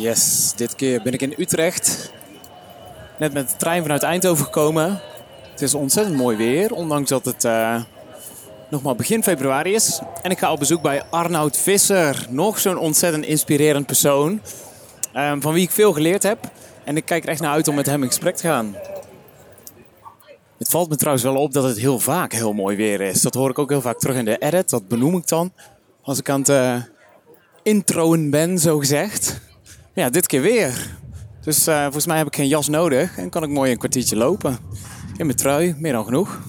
Yes, dit keer ben ik in Utrecht. Net met de trein vanuit Eindhoven gekomen. Het is ontzettend mooi weer, ondanks dat het uh, nog maar begin februari is. En ik ga op bezoek bij Arnoud Visser. Nog zo'n ontzettend inspirerend persoon. Um, van wie ik veel geleerd heb. En ik kijk er echt naar uit om met hem in gesprek te gaan. Het valt me trouwens wel op dat het heel vaak heel mooi weer is. Dat hoor ik ook heel vaak terug in de edit. Dat benoem ik dan. Als ik aan het uh, introen ben, zo gezegd. Ja, dit keer weer. Dus uh, volgens mij heb ik geen jas nodig en kan ik mooi een kwartiertje lopen. In mijn trui, meer dan genoeg.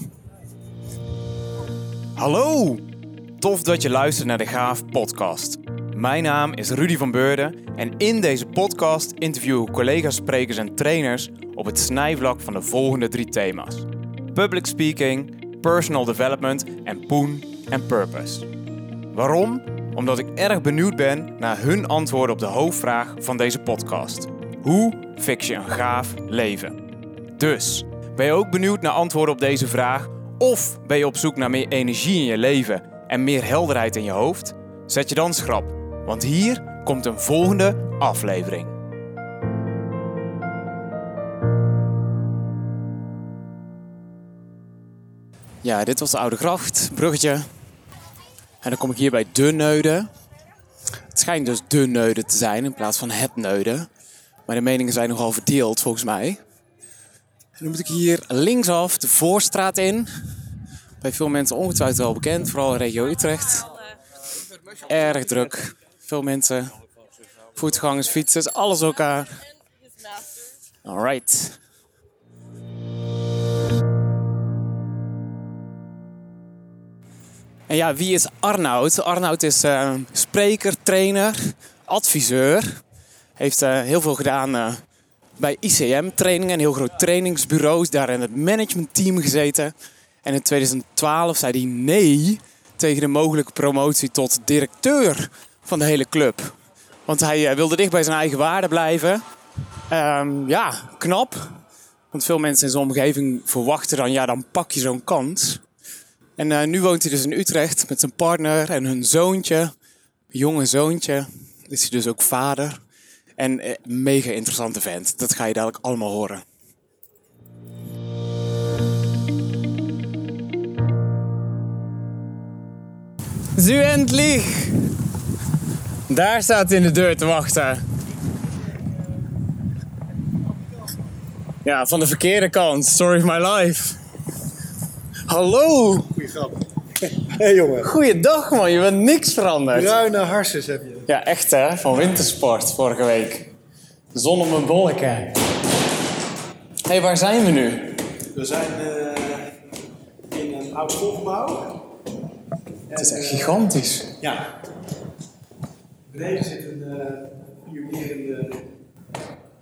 Hallo! Tof dat je luistert naar de Gaaf podcast. Mijn naam is Rudy van Beurden en in deze podcast interview ik collega's, sprekers en trainers op het snijvlak van de volgende drie thema's. Public speaking, personal development en poen en purpose. Waarom? Omdat ik erg benieuwd ben naar hun antwoorden op de hoofdvraag van deze podcast. Hoe fix je een gaaf leven? Dus, ben je ook benieuwd naar antwoorden op deze vraag? Of ben je op zoek naar meer energie in je leven en meer helderheid in je hoofd? Zet je dan schrap, want hier komt een volgende aflevering. Ja, dit was de Oude Gracht, bruggetje. En dan kom ik hier bij De Neuden. Het schijnt dus De Neuden te zijn in plaats van Het Neuden. Maar de meningen zijn nogal verdeeld volgens mij. En dan moet ik hier linksaf de Voorstraat in. Bij veel mensen ongetwijfeld wel bekend, vooral in regio Utrecht. Erg druk. Veel mensen, voetgangers, fietsers, alles elkaar. Alright. En ja, wie is Arnoud? Arnoud is uh, spreker, trainer, adviseur. Heeft uh, heel veel gedaan uh, bij ICM-trainingen, een heel groot trainingsbureau. Daar in het managementteam gezeten. En in 2012 zei hij nee tegen de mogelijke promotie tot directeur van de hele club. Want hij wilde dicht bij zijn eigen waarde blijven. Um, ja, knap. Want veel mensen in zijn omgeving verwachten dan, ja, dan pak je zo'n kans. En uh, nu woont hij dus in Utrecht met zijn partner en hun zoontje. Jonge zoontje. Is hij dus ook vader. En uh, mega interessante vent. Dat ga je dadelijk allemaal horen. Zu endlich! Daar staat hij in de deur te wachten. Ja, van de verkeerde kant. Story of my life. Hallo! Goeie grap. Hé hey, jongen. Goeiedag man, je bent niks veranderd. Bruine harsjes heb je. Ja, echt hè, van wintersport vorige week. Zon op mijn bolleke. Hé, hey, waar zijn we nu? We zijn uh, in een oud schoolgebouw. Het is echt gigantisch. Ja. Beneden zit een uh, pionierende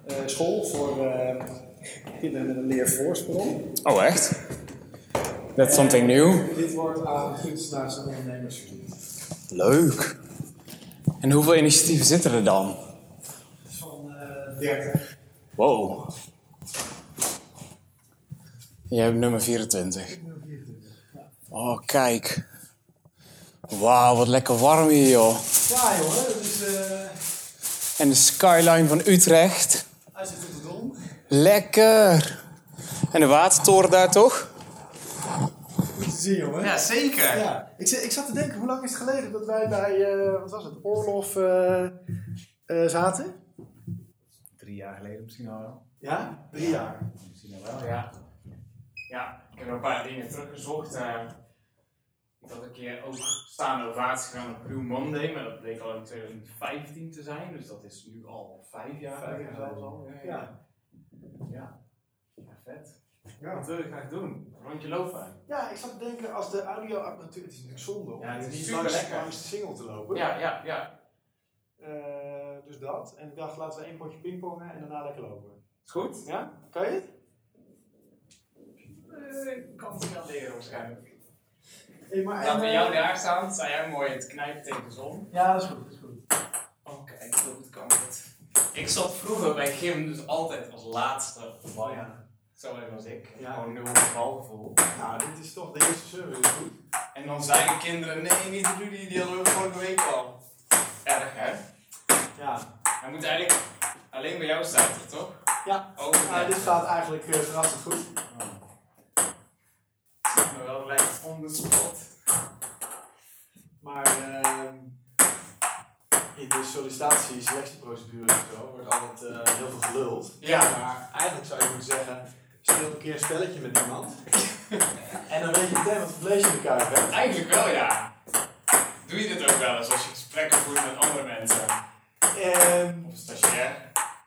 uh, school voor kinderen met een leervoorsprong. Oh echt? That's something new. Dit wordt aan kunstenaars en ondernemers verdiend. Leuk. En hoeveel initiatieven zitten er dan? Van uh, 30. Wow. Jij hebt nummer 24. Oh, kijk. Wauw, wat lekker warm hier, joh. Ja, joh. Dat is, uh... En de skyline van Utrecht. Uitzicht op de Dom. Lekker. En de watertoren daar toch? Zien, jongen. Ja, zeker. Ja. Ik, ik zat te denken, hoe lang is het geleden dat wij bij, uh, wat was het, Oorlof uh, uh, zaten? Drie jaar geleden misschien al wel. Ja? Drie jaar. Misschien al wel, ja. Ja, ik heb nog een paar dingen teruggezocht. ik had een keer ook staande ovatie gedaan op Blue Monday, maar dat bleek al in 2015 te zijn. Dus dat is nu al vijf jaar jaar zelfs al. Ja, ja. Ja. ja. ja vet. Ja. Wat wil je graag doen? Rondje lopen. Ja, ik zat te denken, als de audio-apparatuur, het is natuurlijk zonde om Ja, het is niet super langs, de single te lopen. Ja, ja, ja. Eh, dus dat. En ik dacht, laten we één potje pingpongen en daarna lekker lopen. Is goed? Ja? Kan je het? Eh, Ik kan het wel leren waarschijnlijk. Hey, maar Laten we jou eh, daar staan, sta jij mooi in het knijpen tegen de zon. Ja, dat is goed. Dat is goed. Oh kijk, zo goed kan het. Ik zat vroeger bij gym dus altijd als laatste op de bal. Ja. Zo even als ik. Ja. Gewoon nul balgevoel. Nou, dit is toch de eerste is goed. En dan zeiden kinderen, nee niet Rudy, die hadden we vorige week al. Erg hè? Ja. Hij moet eigenlijk alleen bij jou staat het, toch? Ja. Oh, Ah, dit gaat eigenlijk uh, verrassend goed. Ik me wel lijkt on the spot. Maar ehm in de sollicitatie, selectieprocedure en zo wordt altijd eh, heel veel geluld. Ja. Maar eigenlijk zou je moeten zeggen, speel een keer een spelletje met iemand. en dan weet je meteen wat voor vlees je kuip hebt. Eigenlijk wel, ja. Doe je dit ook wel eens als je gesprekken voert met andere mensen? Ehm, Of stagiair?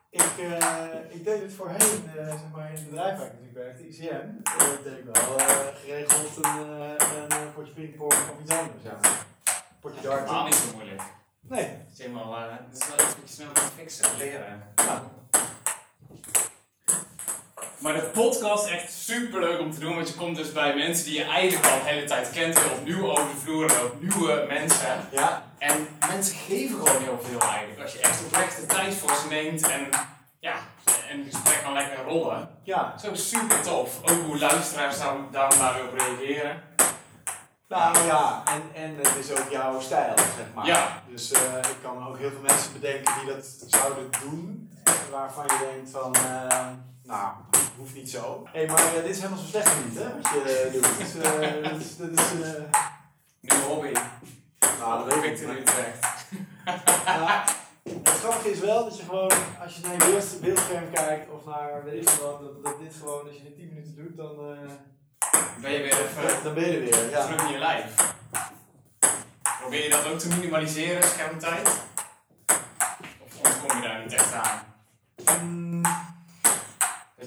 ik, eh, ik deed het voorheen, eh, zeg maar in het bedrijf waar ik natuurlijk werkte, ICM. Uh, deed ik wel eh, geregeld een, eh, een, eh, potje pingpong of iets anders. Ja. Potje Helemaal darten. niet zo moeilijk. Nee. Het is helemaal, eh, het is wel iets wat je snel kan fixen, leren. Nou, Maar de podcast is echt super leuk om te doen, want je komt dus bij mensen die je eigenlijk al de hele tijd kent, heel opnieuw over de vloer en ook nieuwe mensen. ja. En mensen geven gewoon heel veel eigenlijk. Als je echt oprecht de tijd voor ze neemt en ja, en het gesprek kan lekker rollen. Ja. Zo super tof. Ook hoe luisteraars daar, daar maar weer op reageren. Nou ja, en, en het is ook jouw stijl, zeg maar. Ja. Dus eh, ik kan ook heel veel mensen bedenken die dat zouden doen, waarvan je denkt van, eh, nou, hoeft niet zo. Hé, hey, maar eh, dit is helemaal zo slecht niet, hè, wat je eh, doet. Dus, eh, dat is, dat is eh, Nieuwe hobby. nou, dat weet ik niet. Ja, het grappige is wel dat je gewoon, als je naar je beeld- beeldscherm kijkt of naar, weet ik wat, dat, dat dit gewoon, als je dit 10 minuten doet, dan, eh, Ben je weer even dan ben je er weer. Ja. terug in je lijf. Probeer je dat ook te minimaliseren, schermtijd? Of ontkom je daar niet echt aan? Mm,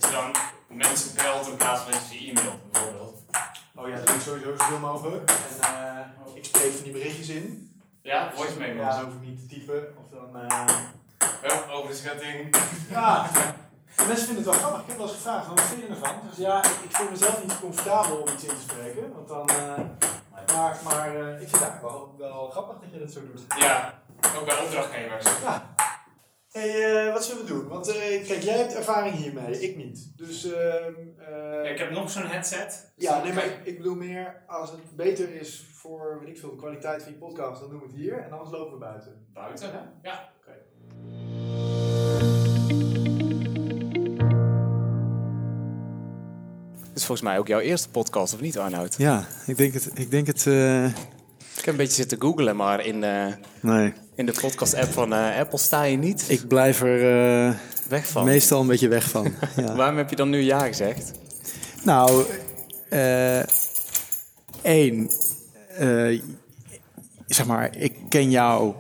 Dat je dan mensen belt in plaats van dat je ze e-mailt bijvoorbeeld. oh ja, dat doe ik sowieso zoveel mogelijk. En eh, ik spreek van die berichtjes in. Ja, voice Ja, dan hoef ik niet te typen. Of dan, eh, Hup, overschatting. Ja, mensen vinden het wel grappig. Ik heb wel eens gevraagd, wat vind je ervan? Dus ja, ik, ik voel mezelf niet comfortabel om iets in te spreken. Want dan, eh, maar maar ik vind het eigenlijk wel, wel grappig dat je dat zo doet. Ja, ook bij opdrachtgevers. Ja. Hey, eh, wat zullen we doen? Want eh, kijk, jij hebt ervaring hiermee, ik niet. Dus, ehm, eh, Ja, ik heb nog zo'n headset. ja, nee, maar ik, ik bedoel meer, als het beter is voor, weet ik veel, de kwaliteit van je podcast, dan doen we het hier. En anders lopen we buiten. Buiten? Ja? Ja. Oké. Dit is volgens mij ook jouw eerste podcast, of niet Arnoud? Ja, ik denk het. Ik denk het eh, Ik heb een beetje zitten googlen, maar in, eh, nee, in de podcast-app van eh, Apple sta je niet ik blijf er eh, weg van. meestal een beetje weg van. ja. Waarom heb je dan nu ja gezegd? Nou, één, zeg maar, ik ken jou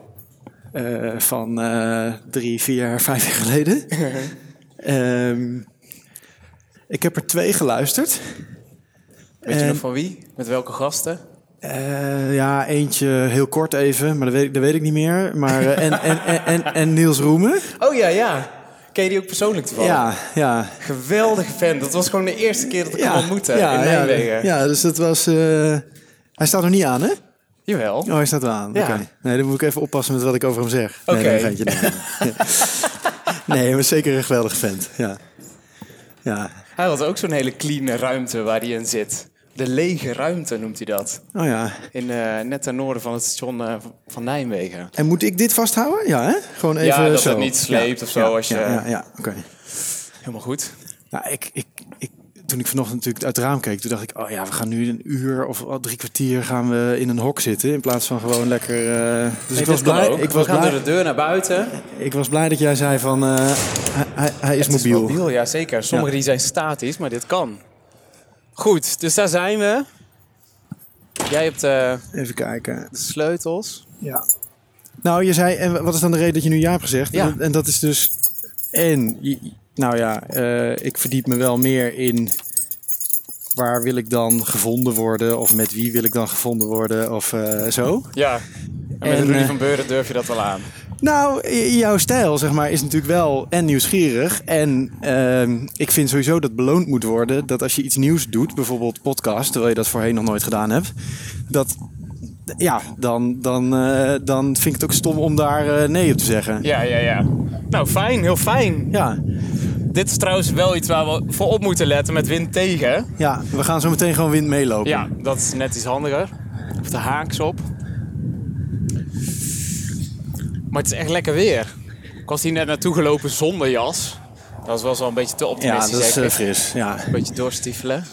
van drie, vier jaar, vijf jaar geleden. Ehm, ik heb er twee geluisterd. Weet je nog van wie? Met welke gasten? Eh, ja, eentje heel kort even, maar dat weet ik, dat weet ik niet meer. Maar, eh, en, en, en, en, en Niels Roemen. Oh ja, ja. Ken je die ook persoonlijk toevallig? Ja, ja. Geweldige fan. Dat was gewoon de eerste keer dat ik ja, hem ontmoette ja, in ja, Nijmegen. Ja, dus dat was... eh, hij staat nog niet aan, hè? Jawel. Oh, hij staat wel aan. Ja. Nee, dan moet ik even oppassen met wat ik over hem zeg. Oké. Nee, nee, nee, nee. nee, maar zeker een geweldige vent. Ja. Ja. Hij had ook zo'n hele clean ruimte waar hij in zit. De lege ruimte noemt hij dat. Oh ja. In, eh, net ten noorden van het station eh, van Nijmegen. En moet ik dit vasthouden? Ja, hè? Gewoon even Ja, dat zo. het niet sleept of zo Ja, als je- Ja, ja, oké. Helemaal goed. Nou, ik, ik, ik, toen ik vanochtend natuurlijk uit het raam keek, toen dacht ik, oh ja, we gaan nu een uur of drie kwartier gaan we in een hok zitten in plaats van gewoon lekker. eh, dus ik was blij. Ik was We gaan blij. door de deur naar buiten. Ik was blij dat jij zei van, hij, hij, hij is mobiel. mobiel, ja zeker. Sommige die zijn statisch, maar dit kan. Goed, dus daar zijn we. Jij hebt eh, Even kijken. de sleutels. Ja. Nou, je zei, en wat is dan de reden dat je nu ja hebt gezegd? Ja. En, en dat is dus, en, je- nou ja, eh, ik verdiep me wel meer in waar wil ik dan gevonden worden of met wie wil ik dan gevonden worden of eh, zo. Ja. En met En, Rudy eh, van Beuren durf je dat wel aan. Nou, jouw stijl zeg maar, is natuurlijk wel en nieuwsgierig. En ehm, ik vind sowieso dat beloond moet worden dat als je iets nieuws doet, bijvoorbeeld podcast, terwijl je dat voorheen nog nooit gedaan hebt, dat ja, dan, dan, eh, dan vind ik het ook stom om daar eh, nee op te zeggen. Ja, ja, ja. Nou, fijn, heel fijn. Ja, Dit is trouwens wel iets waar we voor op moeten letten met wind tegen. ja, we gaan zo meteen gewoon wind meelopen. Ja, dat is net iets handiger. Of de haaks op. Maar het is echt lekker weer. Ik was hier net naartoe gelopen zonder jas. Dat was wel een beetje te Ja, optimistisch. dat is eh, fris. Ja. Een beetje doorstiefelen.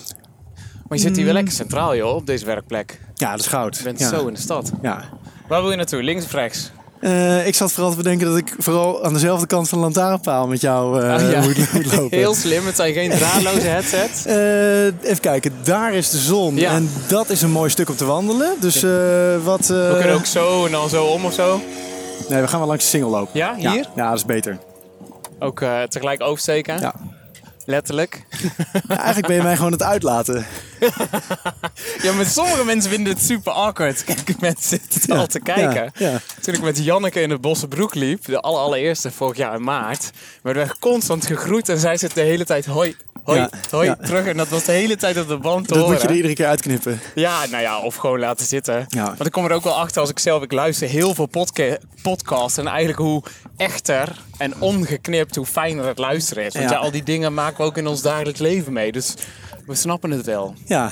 Maar je zit hier wel lekker centraal, joh, op deze werkplek. ja, dat is goud. Je bent ja. zo in de stad. Ja. Waar wil je naartoe? Links of rechts? Eh, ik zat vooral te bedenken dat ik vooral aan dezelfde kant van de lantaarnpaal met jou Ah, ja. moet, moet lopen. Heel slim, het zijn geen draadloze headsets. Eh, even kijken, daar is de zon. Ja. En dat is een mooi stuk om te wandelen. Dus wat... We kunnen ook zo en dan zo om of zo. Nee, we gaan wel langs de single lopen. Ja, hier? Ja, dat is beter. Ook eh, tegelijk oversteken. Ja. Letterlijk. Ja, eigenlijk ben je mij gewoon het uitlaten. Ja, maar sommige mensen vinden het super awkward. Kijk, mensen zitten Ja, al te kijken. ja, ja. Toen ik met Janneke in de Bossenbroek liep, de aller- allereerste vorig jaar in maart, werden we constant gegroet en zij zit de hele tijd hoi, hoi, Ja, hoi, ja. terug. En dat was de hele tijd op de band te Dat horen. moet je er iedere keer uitknippen. Ja, nou ja, of gewoon laten zitten. Ja. Want ik kom er ook wel achter als ik zelf, ik luister heel veel podca podcasts. En eigenlijk hoe echter en ongeknipt, hoe fijner het luisteren is. Want ja. Ja. al die dingen maken we ook in ons dagelijks leven mee. Dus we snappen het wel. Ja,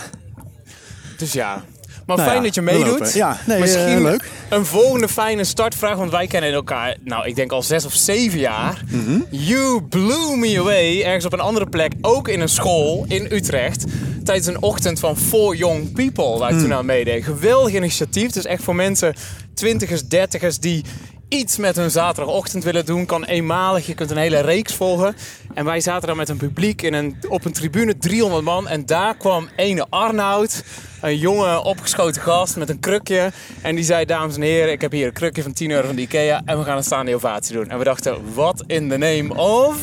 Dus ja. Maar Nou fijn ja, dat je meedoet. Ja, nee, Misschien eh, leuk. een volgende fijne startvraag. Want wij kennen elkaar, nou, ik denk al zes of zeven jaar. Mhm. You blew me away. Ergens op een andere plek. Ook in een school in Utrecht. Tijdens een ochtend van For Young People. Waar ik Mm. toen aan meedeed. Geweldig initiatief. Dus echt voor mensen, twintigers, dertigers, die iets met hun zaterdagochtend willen doen. Kan eenmalig. Je kunt een hele reeks volgen. En wij zaten dan met een publiek in een, op een tribune, 300 man. En daar kwam ene Arnoud, een jonge opgeschoten gast met een krukje. En die zei, dames en heren, ik heb hier een krukje van 10 euro van de Ikea. En we gaan een staande ovatie doen. En we dachten, what in the name of...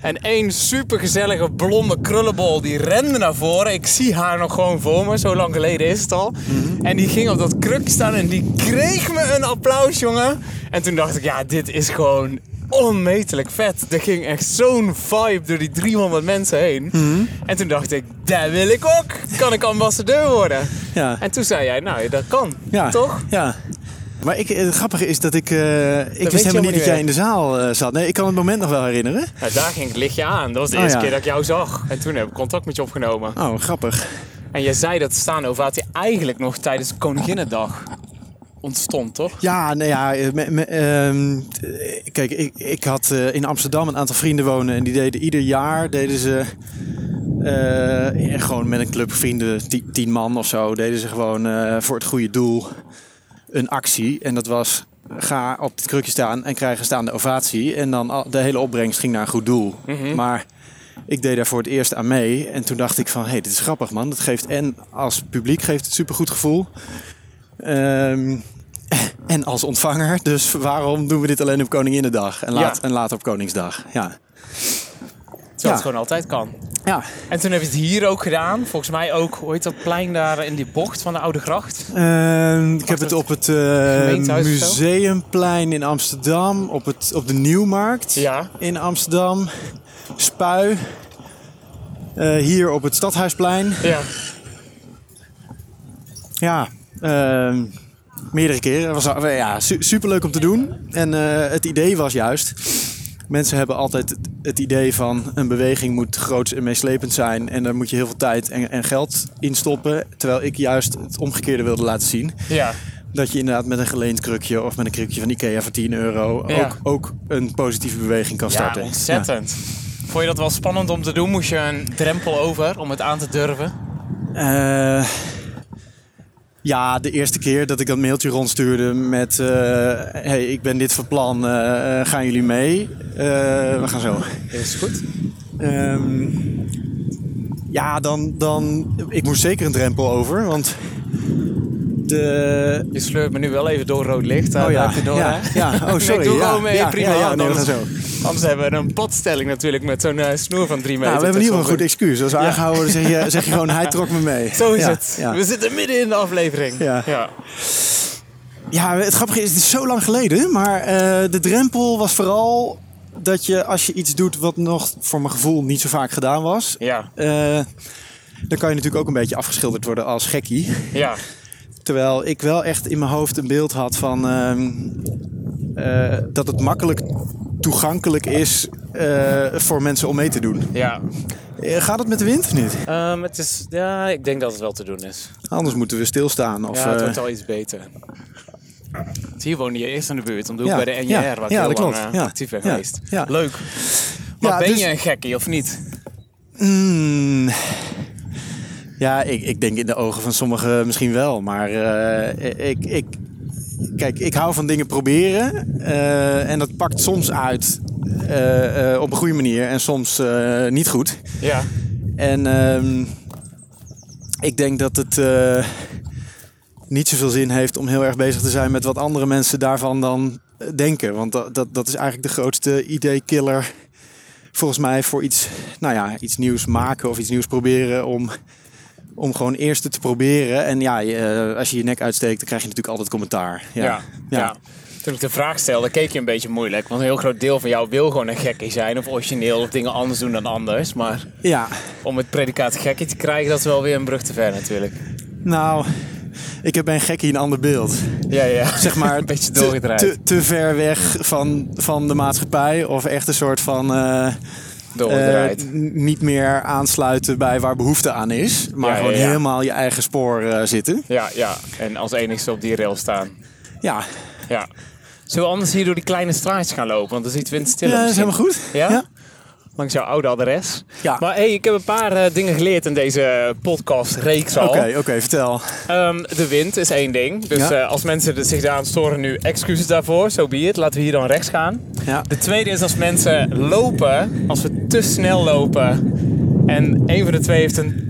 En één supergezellige blonde krullenbol die rende naar voren. Ik zie haar nog gewoon voor me, zo lang geleden is het al. En die ging op dat krukje staan en die kreeg me een applaus, jongen. En toen dacht ik, ja, dit is gewoon onmetelijk vet. Er ging echt zo'n vibe door die 300 mensen heen. En toen dacht ik, dat wil ik ook. Kan ik ambassadeur worden? ja, En toen zei jij, nou, dat kan. ja. Toch? Ja. Maar ik, het grappige is dat ik... eh, ik je wist helemaal niet dat jij in de zaal eh, zat. Nee, ik kan het moment nog wel herinneren. Daar ging het lichtje aan. Dat was de Oh, eerste ja. keer dat ik jou zag. En toen heb ik contact met je opgenomen. Oh, grappig. En jij zei dat de staande ovatie eigenlijk nog tijdens Koninginnedag ontstond, toch? Ja, nou ja, eh, me- me- ehm, eh, kijk, ik, ik had eh, in Amsterdam een aantal vrienden wonen en die deden ieder jaar deden ze eh, ja, gewoon met een club vrienden, ti- tien man of zo, deden ze gewoon eh, voor het goede doel een actie. En dat was ga op het krukje staan en krijg een staande ovatie. En dan de hele opbrengst ging naar een goed doel. Maar ik deed daar voor het eerst aan mee. En toen dacht ik van, hé, hey, dit is grappig man. Dat geeft en als publiek geeft het supergoed gevoel. Ehm, en als ontvanger. Dus waarom doen we dit alleen op Koninginnedag? En, laat, Ja. en later op Koningsdag. Ja. Terwijl Ja. het gewoon altijd kan. ja. En toen heb je het hier ook gedaan. Volgens mij ook, hoe heet dat plein daar in die bocht van de Oude Gracht? Ehm, ik heb het op het eh, zo? Museumplein in Amsterdam. Op, het, op de Nieuwmarkt Ja. in Amsterdam. Spui. Eh, hier op het Stadhuisplein. Ja. Ja, ehm, meerdere keren. Het was ja, su- superleuk om te doen. En eh, het idee was juist... Mensen hebben altijd het, idee van een beweging moet groots en meeslepend zijn. En daar moet je heel veel tijd en, en geld in stoppen. Terwijl ik juist het omgekeerde wilde laten zien. Ja. Dat je inderdaad met een geleend krukje of met een krukje van Ikea voor 10 euro Ja. ook, ook een positieve beweging kan Ja, starten. ontzettend. Vond je dat wel spannend om te doen? Moest je een drempel over om het aan te durven? Ja. Eh, ja, de eerste keer dat ik dat mailtje rondstuurde met... eh, hey, ik ben dit van plan, eh, gaan jullie mee? Eh, we gaan zo. Is goed. Ehm, ja, dan, dan... Ik moest zeker een drempel over, want... De... Je sleurt me nu wel even door rood licht. Oh ja, je door, ja, ja. Oh, Nee, sorry. doe ja, gewoon mee, ja, prima. Ja, nee, anders, zo. anders hebben we een padstelling natuurlijk met zo'n eh, snoer van drie meter. Nou, we hebben in ieder geval een goed excuus. Als we aangehouden zeg je, zeg je gewoon, hij trok me mee. Zo is het. We zitten midden in de aflevering. Ja. ja. Ja, het grappige is, het is zo lang geleden. Maar eh, de drempel was vooral dat je als je iets doet wat nog voor mijn gevoel niet zo vaak gedaan was. Ja. eh, dan kan je natuurlijk ook een beetje afgeschilderd worden als gekkie. ja. Terwijl ik wel echt in mijn hoofd een beeld had van ehm, eh, dat het makkelijk toegankelijk is eh, voor mensen om mee te doen. Ja. Eh, gaat het met de wind of niet? Ehm, het is, ja, ik denk dat het wel te doen is. Anders moeten we stilstaan. Of, ja, het wordt al iets beter. Hier woonde je eerst in de buurt, om de hoek Ja, bij de NJR, ja, ik ja, heel dat lang klopt. Ja, actief ben ja, geweest. Leuk. Maar ben dus- je een gekkie of niet? Mm, ja, ik, ik denk in de ogen van sommigen misschien wel. Maar eh, ik, ik, kijk, ik hou van dingen proberen. eh, en dat pakt soms uit eh, op een goede manier en soms niet goed. Ja. En ehm, ik denk dat het niet zoveel zin heeft om heel erg bezig te zijn met wat andere mensen daarvan dan denken. Want dat, dat, dat is eigenlijk de grootste idee-killer volgens mij voor iets, nou ja, iets nieuws maken of iets nieuws proberen om, om gewoon eerst te proberen. En ja, je, eh, als je je nek uitsteekt, dan krijg je natuurlijk altijd commentaar. Ja. Ja. ja. Toen ik de vraag stelde, keek je een beetje moeilijk. Want een heel groot deel van jou wil gewoon een gekkie zijn. Of origineel, of dingen anders doen dan anders. Maar ja. om het predicaat gekkie te krijgen, dat is wel weer een brug te ver natuurlijk. nou, ik heb bij een gekkie een ander beeld. Ja, ja. zeg maar een beetje doorgedraaid. te, te ver weg van, van de maatschappij. Of echt een soort van eh, eh, niet meer aansluiten bij waar behoefte aan is. Maar Ja, gewoon ja. helemaal je eigen spoor eh, zitten. ja, ja. En als enigste op die rail staan. Ja, Ja. Zullen we anders hier door die kleine straatjes gaan lopen? Want dan is iets windstiller. ja dat is misschien. helemaal goed. Ja? Langs jouw oude adres. Ja. Maar hey, ik heb een paar eh, dingen geleerd in deze podcast-reeks al. Oké, oké, vertel. Ehm, de wind is één ding. Dus Ja. eh, als mensen zich daaraan storen nu, excuses daarvoor. Zo so be it. Laten we hier dan rechts gaan. Ja. De tweede is als mensen lopen, als we te snel lopen en een van de twee heeft een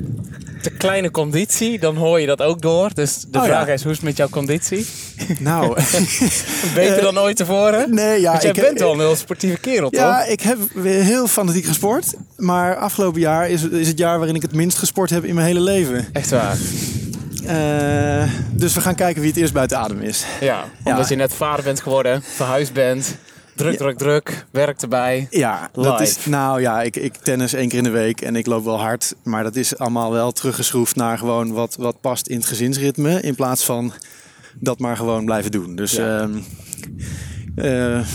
kleine conditie, dan hoor je dat ook door. Dus de Oh, vraag ja. is, hoe is het met jouw conditie? Nou, Beter dan ooit tevoren? nee, ja, Want jij ik, bent wel een heel sportieve kerel, Ja, toch? ik heb weer heel fanatiek gesport. Maar afgelopen jaar is, is het jaar waarin ik het minst gesport heb in mijn hele leven. Echt waar. Eh, dus we gaan kijken wie het eerst buiten adem is. Ja, omdat je net vader bent geworden, verhuisd bent. Druk, druk, druk. Werk erbij. Ja, dat is, nou ja, ik, ik tennis één keer in de week en ik loop wel hard. Maar dat is allemaal wel teruggeschroefd naar gewoon wat, wat past in het gezinsritme. In plaats van dat maar gewoon blijven doen. Dus Ja. ja, eh,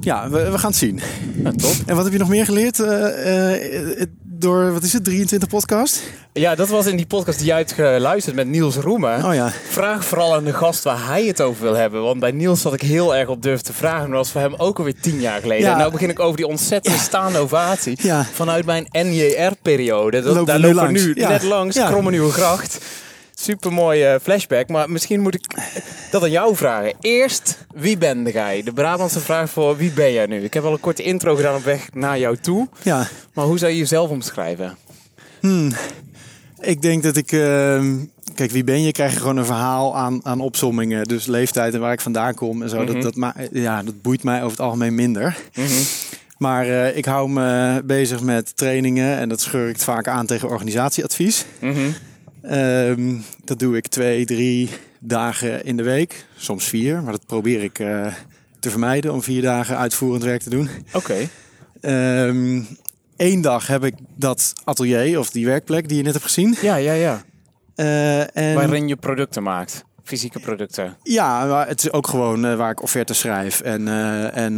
ja we, we gaan het zien. Ja, top. En wat heb je nog meer geleerd eh, eh, door, wat is het, 23 podcast? Ja, dat was in die podcast die je hebt geluisterd met Niels Roemen. Oh ja. Vraag vooral aan de gast waar hij het over wil hebben. Want bij Niels zat ik heel erg op durf te vragen. Maar dat was voor hem ook alweer tien jaar geleden. Ja. En nou begin ik over die ontzettende staande ovatie. Ja. Vanuit mijn NJR-periode. Daar lopen we nu langs. Net langs. Ja. Kromme Nieuwe Gracht. Super mooie flashback. Maar misschien moet ik dat aan jou vragen. Eerst, wie ben jij? De Brabantse vraag voor wie ben jij nu? Ik heb al een korte intro gedaan op weg naar jou toe. Ja, Maar hoe zou je jezelf omschrijven? ik denk dat ik... ehm, kijk, wie ben je? Krijg je gewoon een verhaal aan, aan opsommingen. Dus leeftijd en waar ik vandaan kom en zo. Mhm. dat, dat, ma- ja, dat boeit mij over het algemeen minder. Maar eh, ik hou me bezig met trainingen en dat scheur ik vaak aan tegen organisatieadvies. Mhm. Ehm, dat doe ik twee, drie dagen in de week. Soms vier, maar dat probeer ik eh, te vermijden om vier dagen uitvoerend werk te doen. Oké. Eén dag heb ik dat atelier of die werkplek die je net hebt gezien. Ja, ja, ja. Eh, en Waarin je producten maakt. Fysieke producten. Ja, maar het is ook gewoon eh, waar ik offertes schrijf en, en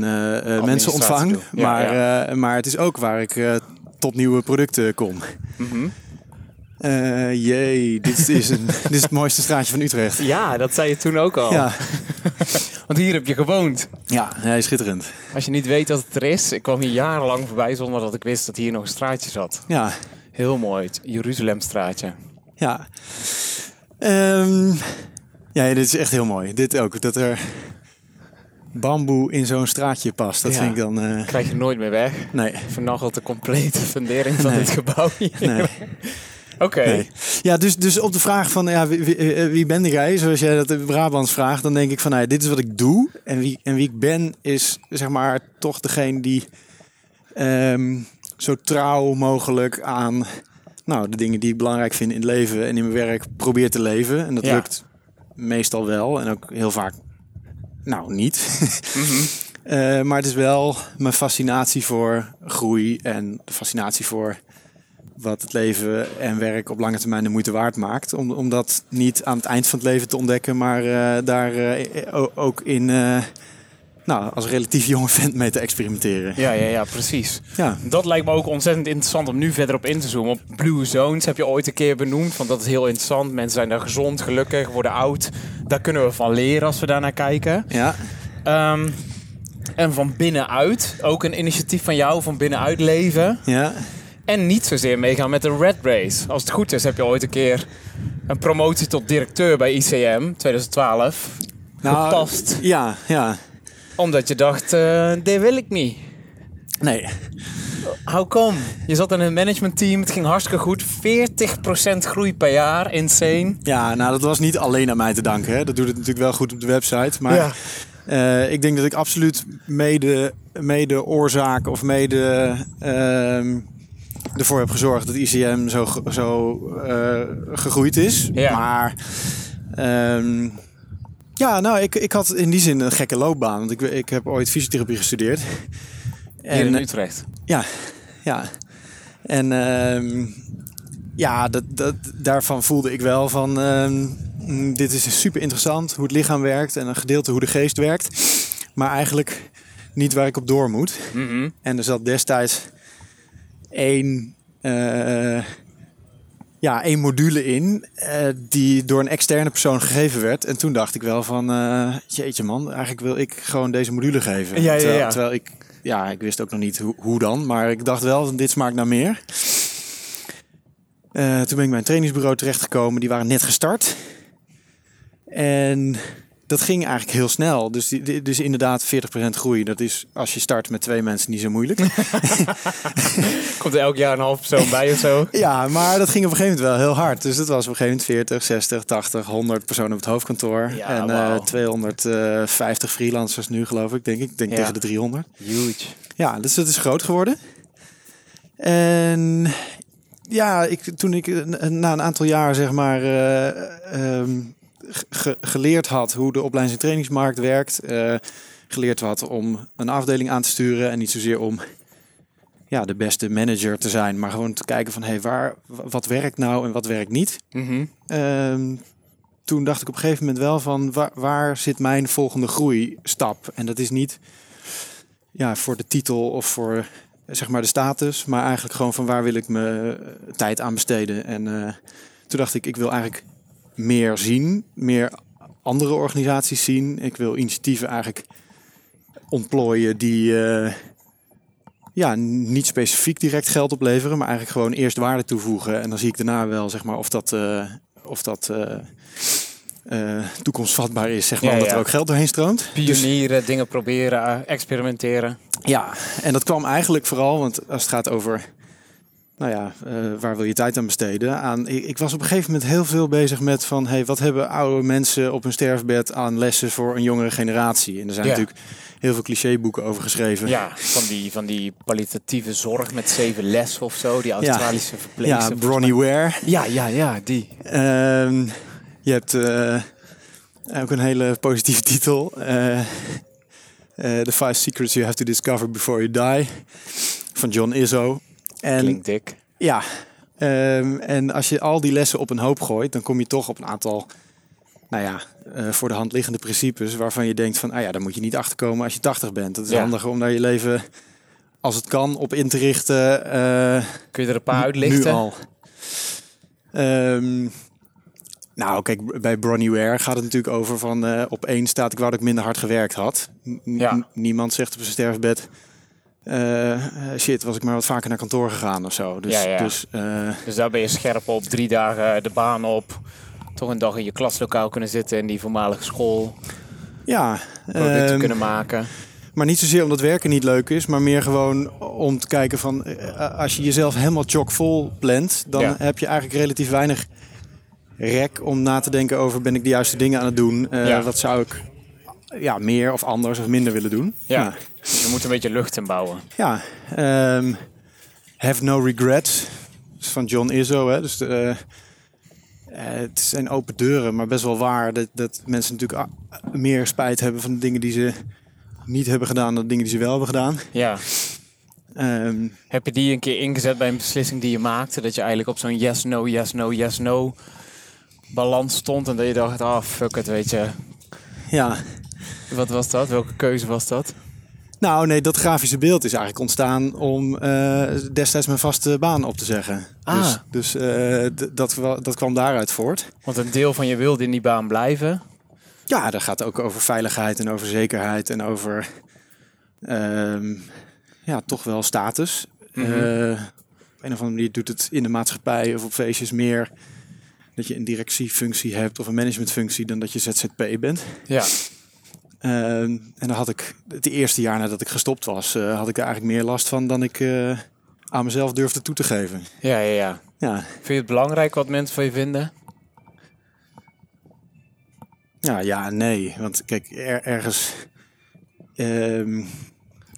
mensen ontvang. Ja, maar, ja. maar het is ook waar ik tot nieuwe producten kom. Mhm. Eh, jee, dit is, een, dit is het mooiste straatje van Utrecht. Ja, dat zei je toen ook al. Ja, Want hier heb je gewoond. ja hij is schitterend. Als je niet weet dat het er is. Ik kwam hier jarenlang voorbij zonder dat ik wist dat hier nog een straatje zat. Ja, Heel mooi. Het Jeruzalemstraatje. ja. Ehm, ja, dit is echt heel mooi. Dit ook, dat er bamboe in zo'n straatje past. Dat Ja. vind ik dan... eh, Krijg je nooit meer weg. nee, Vernagelt de complete fundering van Nee. dit gebouw hier. nee. Oké. Nee. Ja, dus, dus op de vraag van ja, wie, wie, eh, wie ben jij, zoals jij dat in Brabants vraagt, dan denk ik van nou, dit is wat ik doe. En wie, en wie ik ben is zeg maar toch degene die ehm, zo trouw mogelijk aan nou, de dingen die ik belangrijk vind in het leven en in mijn werk probeer te leven. En dat Ja. lukt meestal wel en ook heel vaak nou niet. Mhm. Eh, maar het is wel mijn fascinatie voor groei en de fascinatie voor wat het leven en werk op lange termijn de moeite waard maakt. Om, om dat niet aan het eind van het leven te ontdekken, maar eh, daar eh, ook in, eh, nou, als relatief jonge vent mee te experimenteren. Ja, ja, ja, precies. Ja, Dat lijkt me ook ontzettend interessant om nu verder op in te zoomen. Op Blue Zones heb je ooit een keer benoemd. Want dat is heel interessant. Mensen zijn daar gezond, gelukkig, worden oud. Daar kunnen we van leren als we daar naar kijken. ja, Ehm, en van binnenuit, ook een initiatief van jou, van binnenuit leven. ja. En niet zozeer meegaan met de Red Race. Als het goed is, heb je ooit een keer een promotie tot directeur bij ICM 2012 Nou, gepast. Ja, ja. Omdat je dacht, eh dit wil ik niet. Nee. How come? Je zat in een managementteam, het ging hartstikke goed. 40% groei per jaar, insane. Ja, nou, dat was niet alleen aan mij te danken. Hè. Dat doet het natuurlijk wel goed op de website. Maar Ja. eh, ik denk dat ik absoluut mede, mede oorzaak of mede ehm, ervoor heb gezorgd dat ICM zo, zo eh, gegroeid is. Ja. Maar ehm, ja, nou, ik, ik had in die zin een gekke loopbaan. Want ik, ik heb ooit fysiotherapie gestudeerd. Hier in En, Utrecht. ja, ja. En ehm, ja, dat, dat, daarvan voelde ik wel van... ehm, mm, dit is super interessant, hoe het lichaam werkt... en een gedeelte hoe de geest werkt. Maar eigenlijk niet waar ik op door moet. Mhm. En er zat destijds één, eh, ja, één module in... eh, die door een externe persoon gegeven werd. En toen dacht ik wel van... eh, jeetje man, eigenlijk wil ik gewoon deze module geven. Ja, ja, terwijl, ja. terwijl ik... Ja, ik wist ook nog niet hoe, hoe dan. Maar ik dacht wel, dit smaakt naar meer. Toen ben ik bij een trainingsbureau terechtgekomen. Die waren net gestart. En dat ging eigenlijk heel snel. Dus, die, dus inderdaad 40% groei. Dat is als je start met twee mensen niet zo moeilijk. Komt er elk jaar een half persoon bij of zo? ja, maar dat ging op een gegeven moment wel heel hard. Dus dat was op een gegeven moment 40, 60, 80, 100 personen op het hoofdkantoor. Ja, en eh 250 freelancers nu geloof ik, denk ik. Denk Ja. tegen de 300. Huge. Ja, dus het is groot geworden. En ja, ik, toen ik eh, na een aantal jaar zeg maar eh, ehm, ge- geleerd had hoe de opleidings- en trainingsmarkt werkt, eh, geleerd had om een afdeling aan te sturen en niet zozeer om ja, de beste manager te zijn, maar gewoon te kijken van hey, waar, wat werkt nou en wat werkt niet. Mhm. Ehm, toen dacht ik op een gegeven moment wel van waar, waar zit mijn volgende groeistap? En dat is niet ja, voor de titel of voor zeg maar de status, maar eigenlijk gewoon van waar wil ik mijn eh, tijd aan besteden. En eh, toen dacht ik, ik wil eigenlijk meer zien, meer andere organisaties zien. Ik wil initiatieven eigenlijk ontplooien die eh, ja, niet specifiek direct geld opleveren, maar eigenlijk gewoon eerst waarde toevoegen. En dan zie ik daarna wel zeg maar, of dat, eh, of dat eh, toekomstvatbaar is, zeg maar, Ja, omdat ja. er ook geld doorheen stroomt. Dus- Pionieren, dingen proberen, experimenteren. ja, en dat kwam eigenlijk vooral, want als het gaat over, nou ja, eh, waar wil je tijd aan besteden? Aan, ik, ik was op een gegeven moment heel veel bezig met van, hey, wat hebben oude mensen op hun sterfbed aan lessen voor een jongere generatie? En er zijn Ja. natuurlijk heel veel clichéboeken over geschreven. Ja, van die, van die kwalitatieve zorg met zeven lessen of zo. Die Australische ja verpleegster. Bronnie Ware. Ja, ja, ja, die. Ehm, je hebt eh, ook een hele positieve titel. Eh, The Five Secrets You Have to Discover Before You Die. Van John Izzo. En Klinkt dik. ja, ehm, en als je al die lessen op een hoop gooit, dan kom je toch op een aantal, nou ja, eh, voor de hand liggende principes waarvan je denkt van, ah ja, daar moet je niet achterkomen als je 80 bent. Het is Ja. handiger om daar je leven, als het kan, op in te richten. eh, Kun je er een paar nu uitlichten? al. Ehm, nou, kijk, bij Bronnie Ware gaat het natuurlijk over van eh, op één staat ik wou dat ik minder hard gewerkt had. N- Ja. Niemand zegt op zijn sterfbed. Eh, eh, shit, was ik maar wat vaker naar kantoor gegaan of zo. Dus, Ja, ja. dus eh, Dus daar ben je scherp op. Drie dagen de baan op. Toch een dag in je klaslokaal kunnen zitten in die voormalige school. ja, Producten ehm, kunnen maken. maar niet zozeer omdat werken niet leuk is, maar meer gewoon om te kijken van als je jezelf helemaal chockvol plant, dan Ja. heb je eigenlijk relatief weinig rek om na te denken over ben ik de juiste dingen aan het doen? Wat zou ik ja, meer of anders of minder willen doen? Ja. Dus je moet een beetje lucht inbouwen. Ja, ehm, Have No Regrets. Dat is van John Izzo. Hè? Dus de, eh, eh, het zijn open deuren, maar best wel waar dat, dat mensen natuurlijk meer spijt hebben van de dingen die ze niet hebben gedaan dan de dingen die ze wel hebben gedaan. Ja. Ehm, Heb je die een keer ingezet bij een beslissing die je maakte? Dat je eigenlijk op zo'n yes, no, yes, no, yes, no balans stond. En dat je dacht, ah fuck it, weet je. ja, Wat was dat? Welke keuze was dat? Nou, nee, dat grafische beeld is eigenlijk ontstaan om eh, destijds mijn vaste baan op te zeggen. Ah. Dus, dus eh, dat, dat kwam daaruit voort. Want een deel van je wilde in die baan blijven. Ja, dat gaat ook over veiligheid en over zekerheid en over ehm, ja, toch wel status. Mhm. Eh, op een of andere manier doet het in de maatschappij of op feestjes meer dat je een directiefunctie hebt of een managementfunctie dan dat je ZZP bent. Ja. Ehm, en dan had ik het eerste jaar nadat ik gestopt was, eh, had ik er eigenlijk meer last van dan ik eh, aan mezelf durfde toe te geven. Ja, ja, ja. Ja, Vind je het belangrijk wat mensen van je vinden? ja, ja nee. Want kijk, er- ergens. ehm,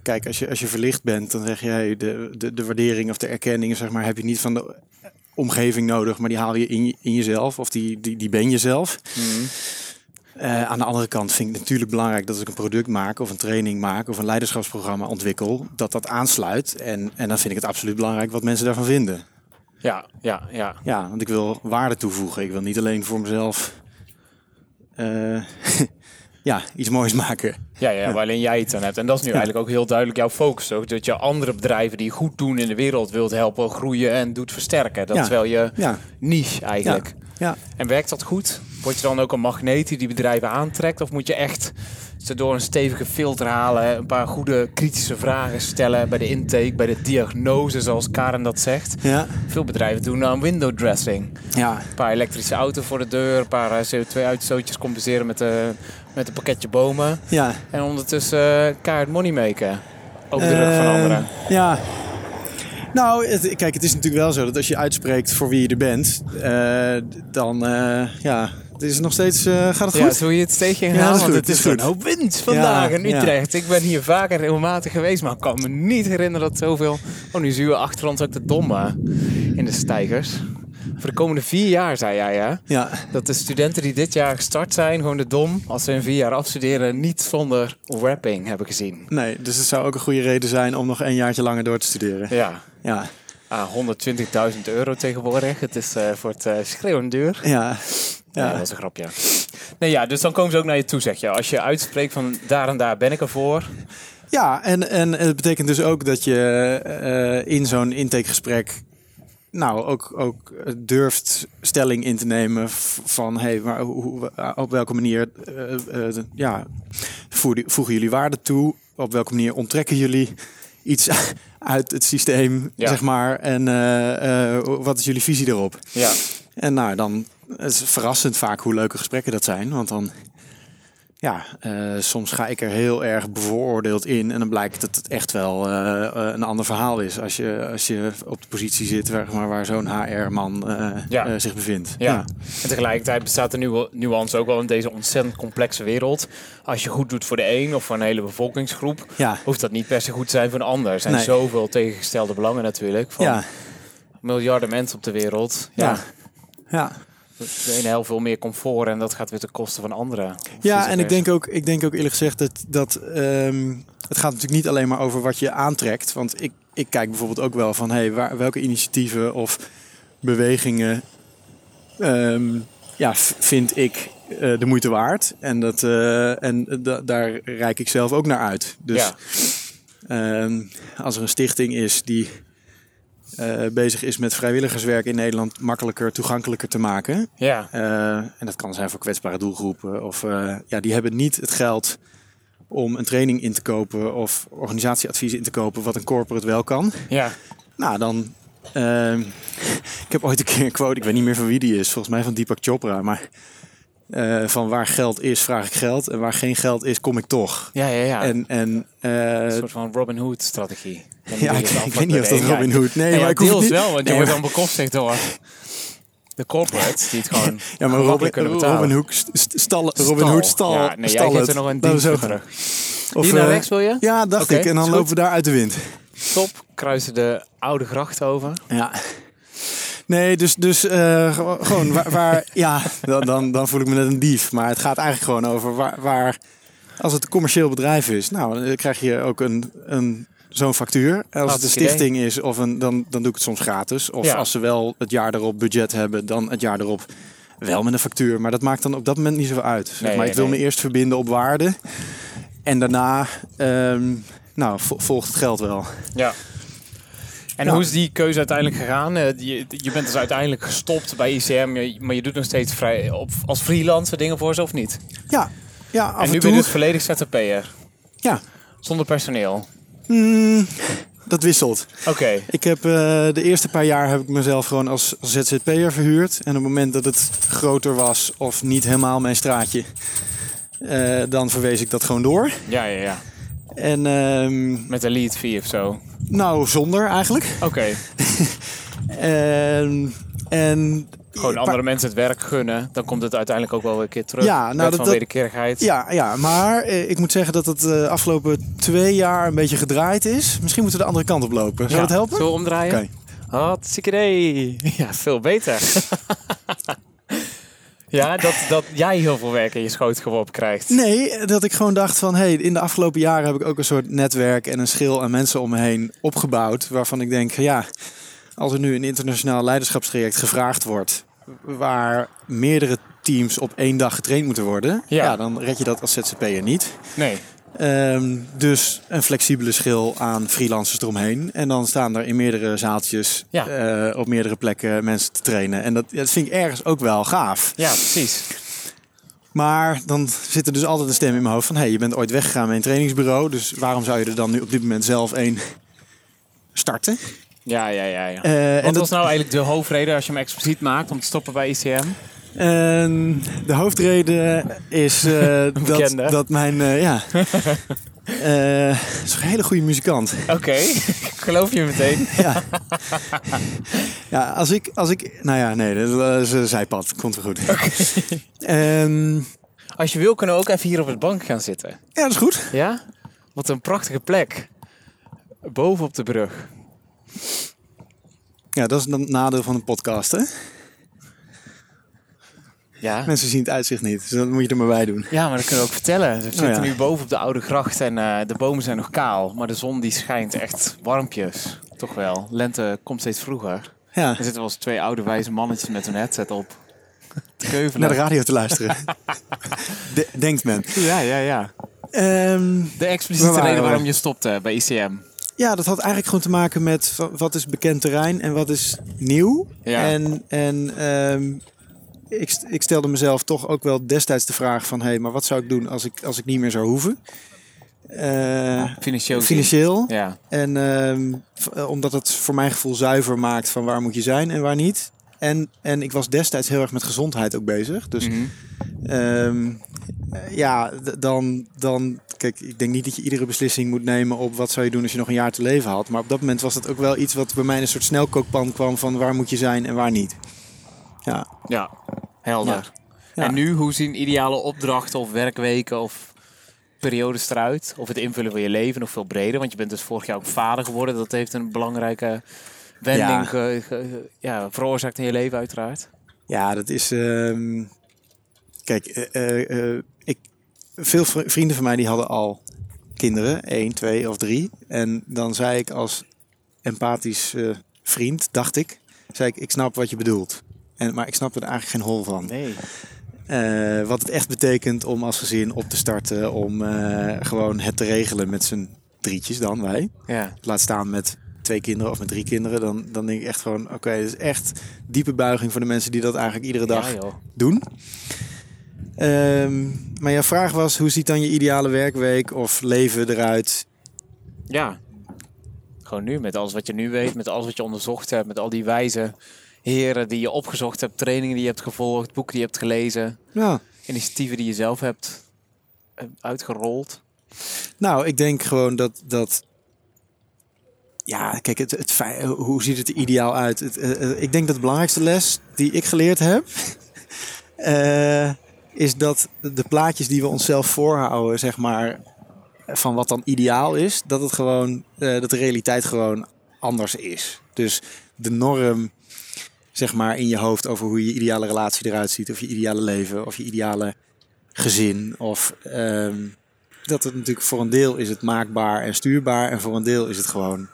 kijk, als je, als je verlicht bent, dan zeg jij de, de, de waardering of de erkenning, zeg maar, heb je niet van de omgeving nodig, maar die haal je in, je- in jezelf of die, die, die ben je zelf. Eh, aan de andere kant vind ik het natuurlijk belangrijk dat als ik een product maak of een training maak of een leiderschapsprogramma ontwikkel, dat dat aansluit. En, en dan vind ik het absoluut belangrijk wat mensen daarvan vinden. Ja, ja, ja. Ja, want ik wil waarde toevoegen. Ik wil niet alleen voor mezelf eh, ja, iets moois maken. Ja, ja, waar alleen jij het aan hebt. En dat is nu eigenlijk ook heel duidelijk jouw focus. Ook dat je andere bedrijven die goed doen in de wereld wilt helpen groeien en doet versterken. Dat Ja. is wel je Ja, niche eigenlijk. ja. En werkt dat goed? Word je dan ook een magneet die die bedrijven aantrekt? Of moet je echt ze door een stevige filter halen, een paar goede kritische vragen stellen bij de intake, bij de diagnose, zoals Karen dat zegt? Ja, Veel bedrijven doen aan window dressing. ja. Een paar elektrische auto's voor de deur, een paar eh, CO2-uitstootjes compenseren met, de, met een pakketje bomen. ja. En ondertussen uh, kaart money maken. Op de rug van Eh, anderen. Ja. Nou, het- kijk, het is natuurlijk wel zo dat als je uitspreekt voor wie je er bent, eh, dan eh, ja, het is nog steeds, eh, gaat het Ja, goed? zo je het Ja, gaan, dat is want goed, het is is een goed. hoop wind vandaag Ja, in ja. Utrecht. Ik ben hier vaker regelmatig geweest, maar ik kan me niet herinneren dat zoveel... Oh, nu zien we achter ons ook de domme in de stijgers. Voor de komende vier jaar, zei jij, hè? Ja, Dat de studenten die dit jaar gestart zijn, gewoon de dom, als ze in vier jaar afstuderen, niet zonder wrapping hebben gezien. nee, dus het zou ook een goede reden zijn om nog een jaartje langer door te studeren. Ja, Ja, ah, 120.000 euro tegenwoordig. Het is eh, voor het eh schreeuwend duur. ja, Ja. dat was een grapje. Nee, ja, dus dan komen ze ook naar je toe, zeg je. Als je uitspreekt van daar en daar ben ik ervoor. Ja, en, en het betekent dus ook dat je eh, in zo'n intakegesprek nou ook, ook durft stelling in te nemen van hey, maar hoe, hoe- op welke manier eh, eh, ja, voegen jullie waarde toe? Op welke manier onttrekken jullie iets uit het systeem, Ja. zeg maar? En eh, eh, wat is jullie visie erop? Ja, En nou, dan is het verrassend vaak hoe leuke gesprekken dat zijn. Want dan, ja, eh, soms ga ik er heel erg bevooroordeeld in. En dan blijkt dat het echt wel eh, eh, een ander verhaal is. Als je, als je op de positie zit waar, maar waar zo'n HR-man Ja. zich bevindt. ja. En tegelijkertijd bestaat de nu nuance ook wel in deze ontzettend complexe wereld. Als je goed doet voor de een of voor een hele bevolkingsgroep, Ja, hoeft dat niet per se goed te zijn voor een ander. Er zijn Nee. zoveel tegengestelde belangen natuurlijk. Van ja, miljarden mensen op de wereld. Ja. ja. De ene helft veel meer comfort en dat gaat weer ten koste van anderen. Of Ja, en ik denk ook, ik denk ook eerlijk gezegd dat, dat ehm, het gaat natuurlijk niet alleen maar over wat je aantrekt. Want ik, ik kijk bijvoorbeeld ook wel van hey, waar, welke initiatieven of bewegingen ehm, ja, vind ik eh, de moeite waard. En, dat, eh, en da- daar reik ik zelf ook naar uit. Dus Ja. ehm, als er een stichting is die eh, bezig is met vrijwilligerswerk in Nederland makkelijker, toegankelijker te maken. Ja, Eh, en dat kan zijn voor kwetsbare doelgroepen. Of eh, ja, die hebben niet het geld om een training in te kopen of organisatieadvies in te kopen, wat een corporate wel kan. ja. Nou, dan. ik heb ooit een keer een quote, ik weet niet meer van wie die is, volgens mij van Deepak Chopra. Maar van waar geld is, vraag ik geld. En waar geen geld is, kom ik toch. Ja, ja, ja. En, en een soort van Robin Hood strategie. En ja, ik, weet niet of dat Robin Hood. Nee, Nee, maar ja, ik hoef niet. wel, want je Nee, wordt dan bekostigd door de corporates die het gewoon Ja, maar Robin, gemakkelijk kunnen betalen. Robin Hood st- st- stallen. Robin Hood stal. Ja, nee, jij stal geeft het. er nog een dienst zo voor terug. Of, Hier naar eh, rechts wil je? Ja, dacht ik. En dan lopen we daar uit de wind. Top, kruisen de oude gracht over. Ja. Nee, dus, dus eh, gewo- gewoon waar, waar ja, dan, dan, dan voel ik me net een dief. Maar het gaat eigenlijk gewoon over waar, waar als het een commercieel bedrijf is, nou, dan krijg je ook een, een, zo'n factuur. Als het een idee. stichting is, of een, dan, dan doe ik het soms gratis. Of Ja. als ze wel het jaar erop budget hebben, dan het jaar erop Wel met een factuur, maar dat maakt dan op dat moment niet zoveel uit. Zeg Nee, maar, ik wil nee. me eerst verbinden op waarde. En daarna ehm, nou, vo- volgt het geld wel. Ja. En Ja. hoe is die keuze uiteindelijk gegaan? Eh, Je, je bent dus uiteindelijk gestopt bij ICM, je- maar je doet nog steeds vrij op, als freelancer dingen voor ze of niet? Ja, ja af en en, nu toe. ben je dus volledig ZZP'er, Ja, zonder personeel. Mm, dat wisselt. Oké. Ik heb eh, de eerste paar jaar heb ik mezelf gewoon als ZZP'er verhuurd. En op het moment dat het groter was of niet helemaal mijn straatje, eh, dan verwees ik dat gewoon door. Ja, ja, ja. En ehm, Met een lead fee of zo. nou, zonder eigenlijk. Oké. Ehm, en Gewoon andere mensen het werk gunnen, dan komt het uiteindelijk ook wel weer een keer terug. Ja, nou, Wet dat- van dat- wederkerigheid. Ja, ja, maar eh, ik moet zeggen dat het de afgelopen twee jaar een beetje gedraaid is. Misschien moeten we de andere kant op lopen. Zou Ja. dat helpen? Zullen we omdraaien? Oké. Hartstikke idee. Ja, veel beter. ja, dat, dat jij heel veel werk in je schoot geworpen krijgt. Nee, dat ik gewoon dacht van... Hey, in de afgelopen jaren heb ik ook een soort netwerk en een schil aan mensen om me heen opgebouwd. Waarvan ik denk, ja, als er nu een internationaal leiderschapstraject gevraagd wordt... waar meerdere teams op één dag getraind moeten worden... Ja. Ja, dan red je dat als ZZP'er niet. Nee. Ehm, dus een flexibele schil aan freelancers eromheen. En dan staan er in meerdere zaaltjes Ja. eh, op meerdere plekken mensen te trainen. En dat, dat vind ik ergens ook wel gaaf. Ja, precies. Maar dan zit er dus altijd een stem in mijn hoofd van... hé, hey, je bent ooit weggegaan met een trainingsbureau... dus waarom zou je er dan nu op dit moment zelf één starten? Ja, ja, ja. ja. Eh, Wat en dat, was nou eigenlijk de hoofdreden als je hem expliciet maakt om te stoppen bij ICM? en de hoofdreden is eh, dat, dat mijn... eh, ja, Eh, is een hele goede muzikant. Oké, geloof je meteen. Ja. ja, als ik, als ik... Nou ja, nee, dat is een zijpad. Komt wel goed. Ehm, Als je wil kunnen we ook even hier op het bank gaan zitten. ja, dat is goed. Ja? Wat een prachtige plek. Boven op de brug. Ja, dat is het nadeel van een podcast, hè? Ja. Mensen zien het uitzicht niet, dus dat moet je er maar bij doen. Ja, maar dat kunnen we ook vertellen. We zitten ja. nu boven op de Oude Gracht en eh, de bomen zijn nog kaal. Maar de zon die schijnt echt warmpjes. Toch wel. Lente komt steeds vroeger. Ja, Er zitten wel eens twee oude wijze mannetjes met hun headset op. Te naar de radio te luisteren. De- denkt men. Ja, ja, ja. Ehm, De expliciete reden we? waarom je stopte bij ICM. Ja, dat had eigenlijk gewoon te maken met wa- wat is bekend terrein en wat is nieuw. Ja. En, en ehm, ik, ik stelde mezelf toch ook wel destijds de vraag van... hé, hey, maar wat zou ik doen als ik, als ik niet meer zou hoeven? Eh, Financieel. financieel. Ja. En ehm, eh, omdat het voor mijn gevoel zuiver maakt van waar moet je zijn en waar niet. En, en ik was destijds heel erg met gezondheid ook bezig. Dus eh, ja, d- dan, dan... Kijk, ik denk niet dat je iedere beslissing moet nemen op wat zou je doen als je nog een jaar te leven had. Maar op dat moment was dat ook wel iets wat bij mij in een soort snelkookpan kwam van waar moet je zijn en waar niet. Ja, Ja, helder. Ja. En nu, hoe zien ideale opdrachten of werkweken of periodes eruit? Of het invullen van je leven nog veel breder? Want je bent dus vorig jaar ook vader geworden. Dat heeft een belangrijke wending Ja. ja, veroorzaakt in je leven uiteraard. Ja, dat is. ehm, kijk, eh, eh, eh, ik, veel vri- vrienden van mij die hadden al kinderen, één, twee of drie. En dan zei ik als empathisch eh, vriend, dacht ik, zei ik, ik snap wat je bedoelt. En, maar ik snap er eigenlijk geen hol van. Nee. Eh, wat het echt betekent om als gezin op te starten, om eh, gewoon het te regelen met z'n drietjes dan, wij. Ja. Laat staan met twee kinderen of met drie kinderen, dan, dan denk ik echt gewoon, oké, het is echt diepe buiging voor de mensen die dat eigenlijk iedere dag Ja, doen. Ehm, maar jouw vraag was, hoe ziet dan je ideale werkweek of leven eruit? Ja. Gewoon nu, met alles wat je nu weet, met alles wat je onderzocht hebt, met al die wijze heren die je opgezocht hebt, trainingen die je hebt gevolgd, boeken die je hebt gelezen, Ja, initiatieven die je zelf hebt eh, uitgerold. nou, ik denk gewoon dat, dat ja, kijk, het, het, hoe ziet het er ideaal uit? Het, eh, eh, ik denk dat de belangrijkste les die ik geleerd heb, is dat de plaatjes die we onszelf voorhouden, zeg maar, van wat dan ideaal is, dat het gewoon, eh, dat de realiteit gewoon anders is. Dus de norm, zeg maar, in je hoofd over hoe je ideale relatie eruit ziet, of je ideale leven, of je ideale gezin, of ehm, dat het natuurlijk voor een deel is het maakbaar en stuurbaar, en voor een deel is het gewoon,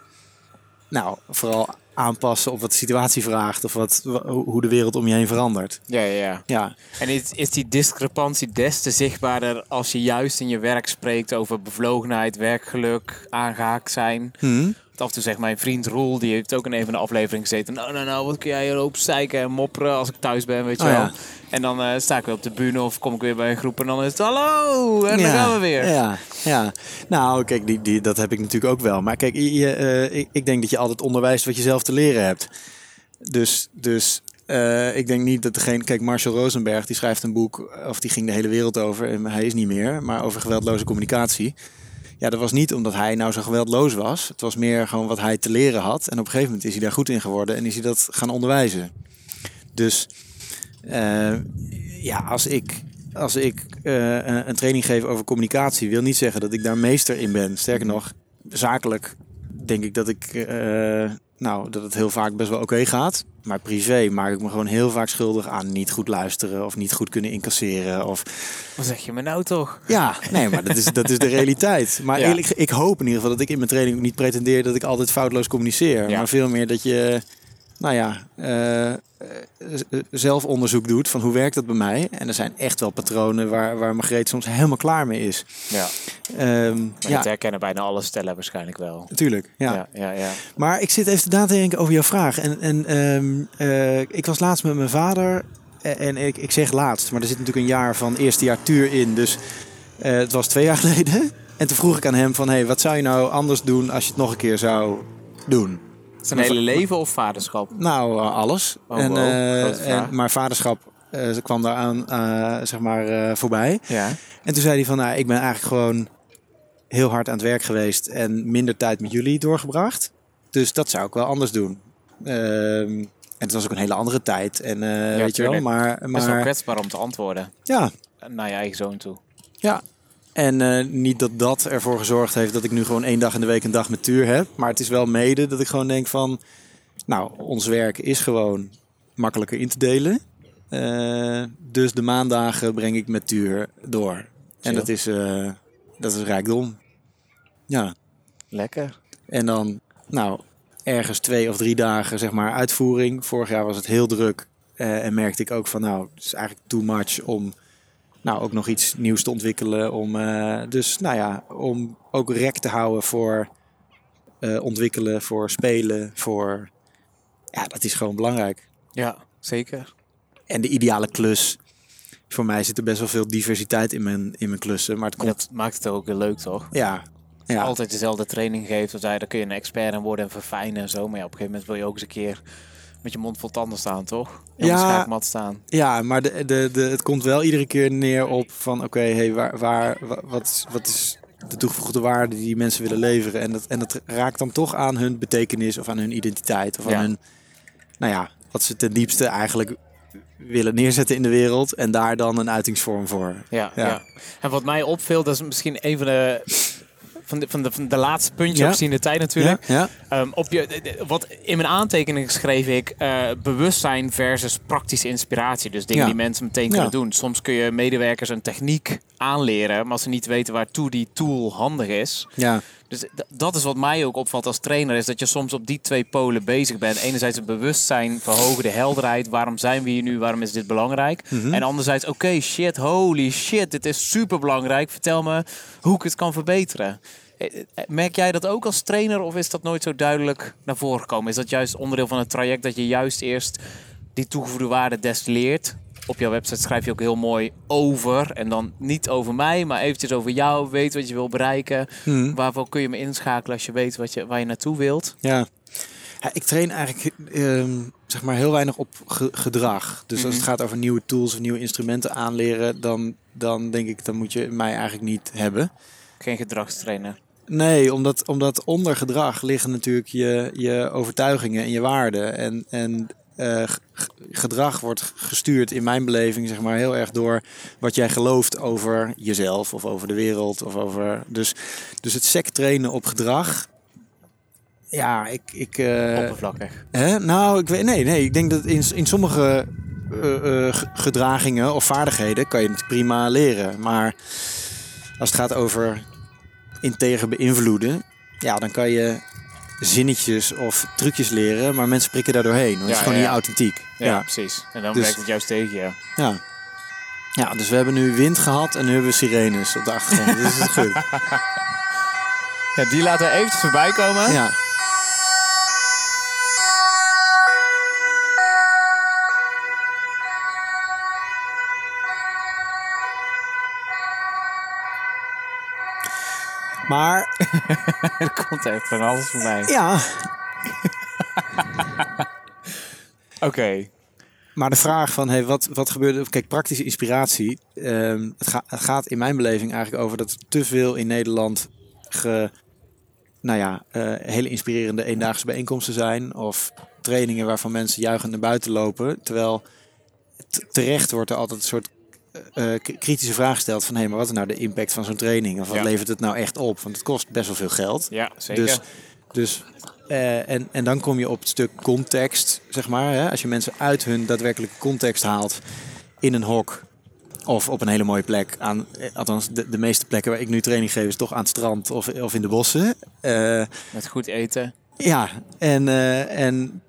nou, vooral aanpassen op wat de situatie vraagt of wat, wa- hoe de wereld om je heen verandert. Ja, ja, ja. Ja, En is, is die discrepantie des te zichtbaarder als je juist in je werk spreekt over bevlogenheid, werkgeluk, aangehaakt zijn? Hm. Af en toe zegt mijn vriend Roel, die heeft ook in een van de afleveringen gezeten. Nou, nou, nou, wat kun jij hier op zeiken en mopperen als ik thuis ben, weet je Oh, wel. ja. En dan eh, sta ik weer op de bühne of kom ik weer bij een groep en dan is het hallo en dan gaan we weer. Ja, ja. Nou, kijk, die, die, dat heb ik natuurlijk ook wel. Maar kijk, je, eh, ik, ik denk dat je altijd onderwijst wat je zelf te leren hebt. Dus, dus eh, ik denk niet dat degene... Kijk, Marshall Rosenberg, die schrijft een boek... of die ging de hele wereld over, en hij is niet meer... maar over geweldloze communicatie. Ja, dat was niet omdat hij nou zo geweldloos was. Het was meer gewoon wat hij te leren had. En op een gegeven moment is hij daar goed in geworden... en is hij dat gaan onderwijzen. Dus eh, ja, als ik, als ik eh, een training geef over communicatie, wil niet zeggen dat ik daar meester in ben. Sterker nog, zakelijk denk ik dat ik, eh, nou, dat het heel vaak best wel oké gaat. Maar privé maak ik me gewoon heel vaak schuldig aan niet goed luisteren of niet goed kunnen incasseren. Of Wat zeg je me nou toch? ja, nee, maar dat is, dat is de realiteit. Maar Ja. eerlijk, ik hoop in ieder geval dat ik in mijn training niet pretendeer dat ik altijd foutloos communiceer. Ja. Maar veel meer dat je, nou ja, eh, eh, z- zelf onderzoek doet van hoe werkt dat bij mij. En er zijn echt wel patronen waar, waar Margreet soms helemaal klaar mee is. Ja, maar ja, dat herkennen bijna alle stellen waarschijnlijk wel. natuurlijk. Ja. ja, ja. ja. Maar ik zit even na te denken over jouw vraag. En, en ehm, eh, ik was laatst met mijn vader. En, ik, ik zeg laatst, maar er zit natuurlijk een jaar van eerste jaar tuur in. Dus eh, het was twee jaar geleden. En toen vroeg ik aan hem van... Hey, wat zou je nou anders doen als je het nog een keer zou doen? Zijn hele leven of vaderschap? Nou, eh, alles. Oh, en, wow. eh, en, maar vaderschap eh, ze kwam daaraan eh, zeg maar, eh, voorbij. Ja. En toen zei hij van... Nou, ik ben eigenlijk gewoon heel hard aan het werk geweest... en minder tijd met jullie doorgebracht. Dus dat zou ik wel anders doen. Ehm, en het was ook een hele andere tijd. En eh, weet je wel, tuurlijk. maar... Het is wel maar kwetsbaar om te antwoorden ja, naar je eigen zoon toe. ja. En eh, niet dat dat ervoor gezorgd heeft dat ik nu gewoon één dag in de week een dag met Tuur heb. Maar het is wel mede dat ik gewoon denk van... Nou, ons werk is gewoon makkelijker in te delen. Eh, dus de maandagen breng ik met Tuur door. En Chill. dat is, eh, dat is rijkdom. Ja. Lekker. En dan, nou, ergens twee of drie dagen, zeg maar, uitvoering. Vorig jaar was het heel druk. en merkte ik ook van, nou, het is eigenlijk too much om, nou, ook nog iets nieuws te ontwikkelen. Om, eh, dus, nou ja, om ook rek te houden voor eh, ontwikkelen, voor spelen, voor... Ja, dat is gewoon belangrijk. Ja, zeker. En de ideale klus. Voor mij zit er best wel veel diversiteit in mijn, in mijn klussen. Maar het komt... dat maakt het ook heel leuk, toch? Ja, ja. Altijd dezelfde training geeft, dan kun je een expert in worden en verfijnen en zo. Maar ja, op een gegeven moment wil je ook eens een keer met je mond vol tanden staan, toch? De Ja. schaakmat staan. Ja, maar de, de, de, het komt wel iedere keer neer op van oké, hey, waar, waar, wa- wat, is, wat is de toegevoegde waarde die mensen willen leveren? En dat, en dat raakt dan toch aan hun betekenis of aan hun identiteit of Ja. aan hun, nou ja, wat ze ten diepste eigenlijk willen neerzetten in de wereld en daar dan een uitingsvorm voor. Ja, Ja. ja. En wat mij opviel, dat is misschien een van de, van de, van de, van de laatste puntjes Ja. op zien de tijd natuurlijk. Ja, ja, Ehm, op je, wat in mijn aantekeningen schreef ik eh, bewustzijn versus praktische inspiratie. Dus dingen Ja. die mensen meteen kunnen doen. Soms kun je medewerkers een techniek aanleren, maar als ze niet weten waartoe die tool handig is. ja, Dus dat is wat mij ook opvalt als trainer, is dat je soms op die twee polen bezig bent. Enerzijds het bewustzijn verhogen, de helderheid. Waarom zijn we hier nu? Waarom is dit belangrijk? Mhm. En anderzijds, oké, shit, holy shit, dit is super belangrijk. Vertel me hoe ik het kan verbeteren. Eh, eh, Merk jij dat ook als trainer of is dat nooit zo duidelijk naar voren gekomen? Is dat juist onderdeel van het traject dat je juist eerst die toegevoegde waarde destilleert? Op jouw website schrijf je ook heel mooi over. En dan niet over mij, maar eventjes over jou. Weet wat je wil bereiken. Hm. Waarvoor kun je me inschakelen als je weet wat je, waar je naartoe wilt? ja. Ja, ik train eigenlijk ehm, zeg maar heel weinig op ge- gedrag. Dus als het Mhm. gaat over nieuwe tools of nieuwe instrumenten aanleren, dan, dan denk ik, dan moet je mij eigenlijk niet hebben. Geen gedragstrainer. Nee, omdat, omdat onder gedrag liggen natuurlijk je, je overtuigingen en je waarden. En, en eh, gedrag wordt gestuurd in mijn beleving zeg maar heel erg door wat jij gelooft over jezelf of over de wereld. Of over, dus, dus het sec trainen op gedrag. Ja, ik... ik eh, Oppervlakkig. Hè? Nou, ik weet, nee, nee, ik denk dat in, in sommige eh, gedragingen of vaardigheden kan je het prima leren. Maar als het gaat over integer beïnvloeden, ja, dan kan je zinnetjes of trucjes leren, maar mensen prikken daar doorheen. Want het is gewoon niet authentiek. Ja, precies. En dan Dus- werkt het juist tegen. Ja. Ja, dus we hebben nu wind gehad en nu hebben we sirenes op de achtergrond. dus dat is goed. Ja, die laten we eventjes voorbij komen. Ja. Maar Er komt echt van alles voorbij. ja, Oké. maar de vraag van hey, wat, wat gebeurde. Kijk, praktische inspiratie. ehm, het, ga- het gaat in mijn beleving eigenlijk over dat er te veel in Nederland ge, nou ja, eh, hele inspirerende eendaagse bijeenkomsten zijn. Of trainingen waarvan mensen juichend naar buiten lopen. Terwijl terecht wordt er altijd een soort eh, kritische vraag gesteld van hé, maar wat is nou de impact van zo'n training? Of wat Ja. levert het nou echt op? Want het kost best wel veel geld. Ja, zeker. Dus, dus eh, en, en dan kom je op het stuk context, zeg maar. Hè? Als je mensen uit hun daadwerkelijke context haalt in een hok of op een hele mooie plek. Aan, eh, althans, de, de meeste plekken waar ik nu training geef is toch aan het strand of, of in de bossen. Met goed eten. ja, en, en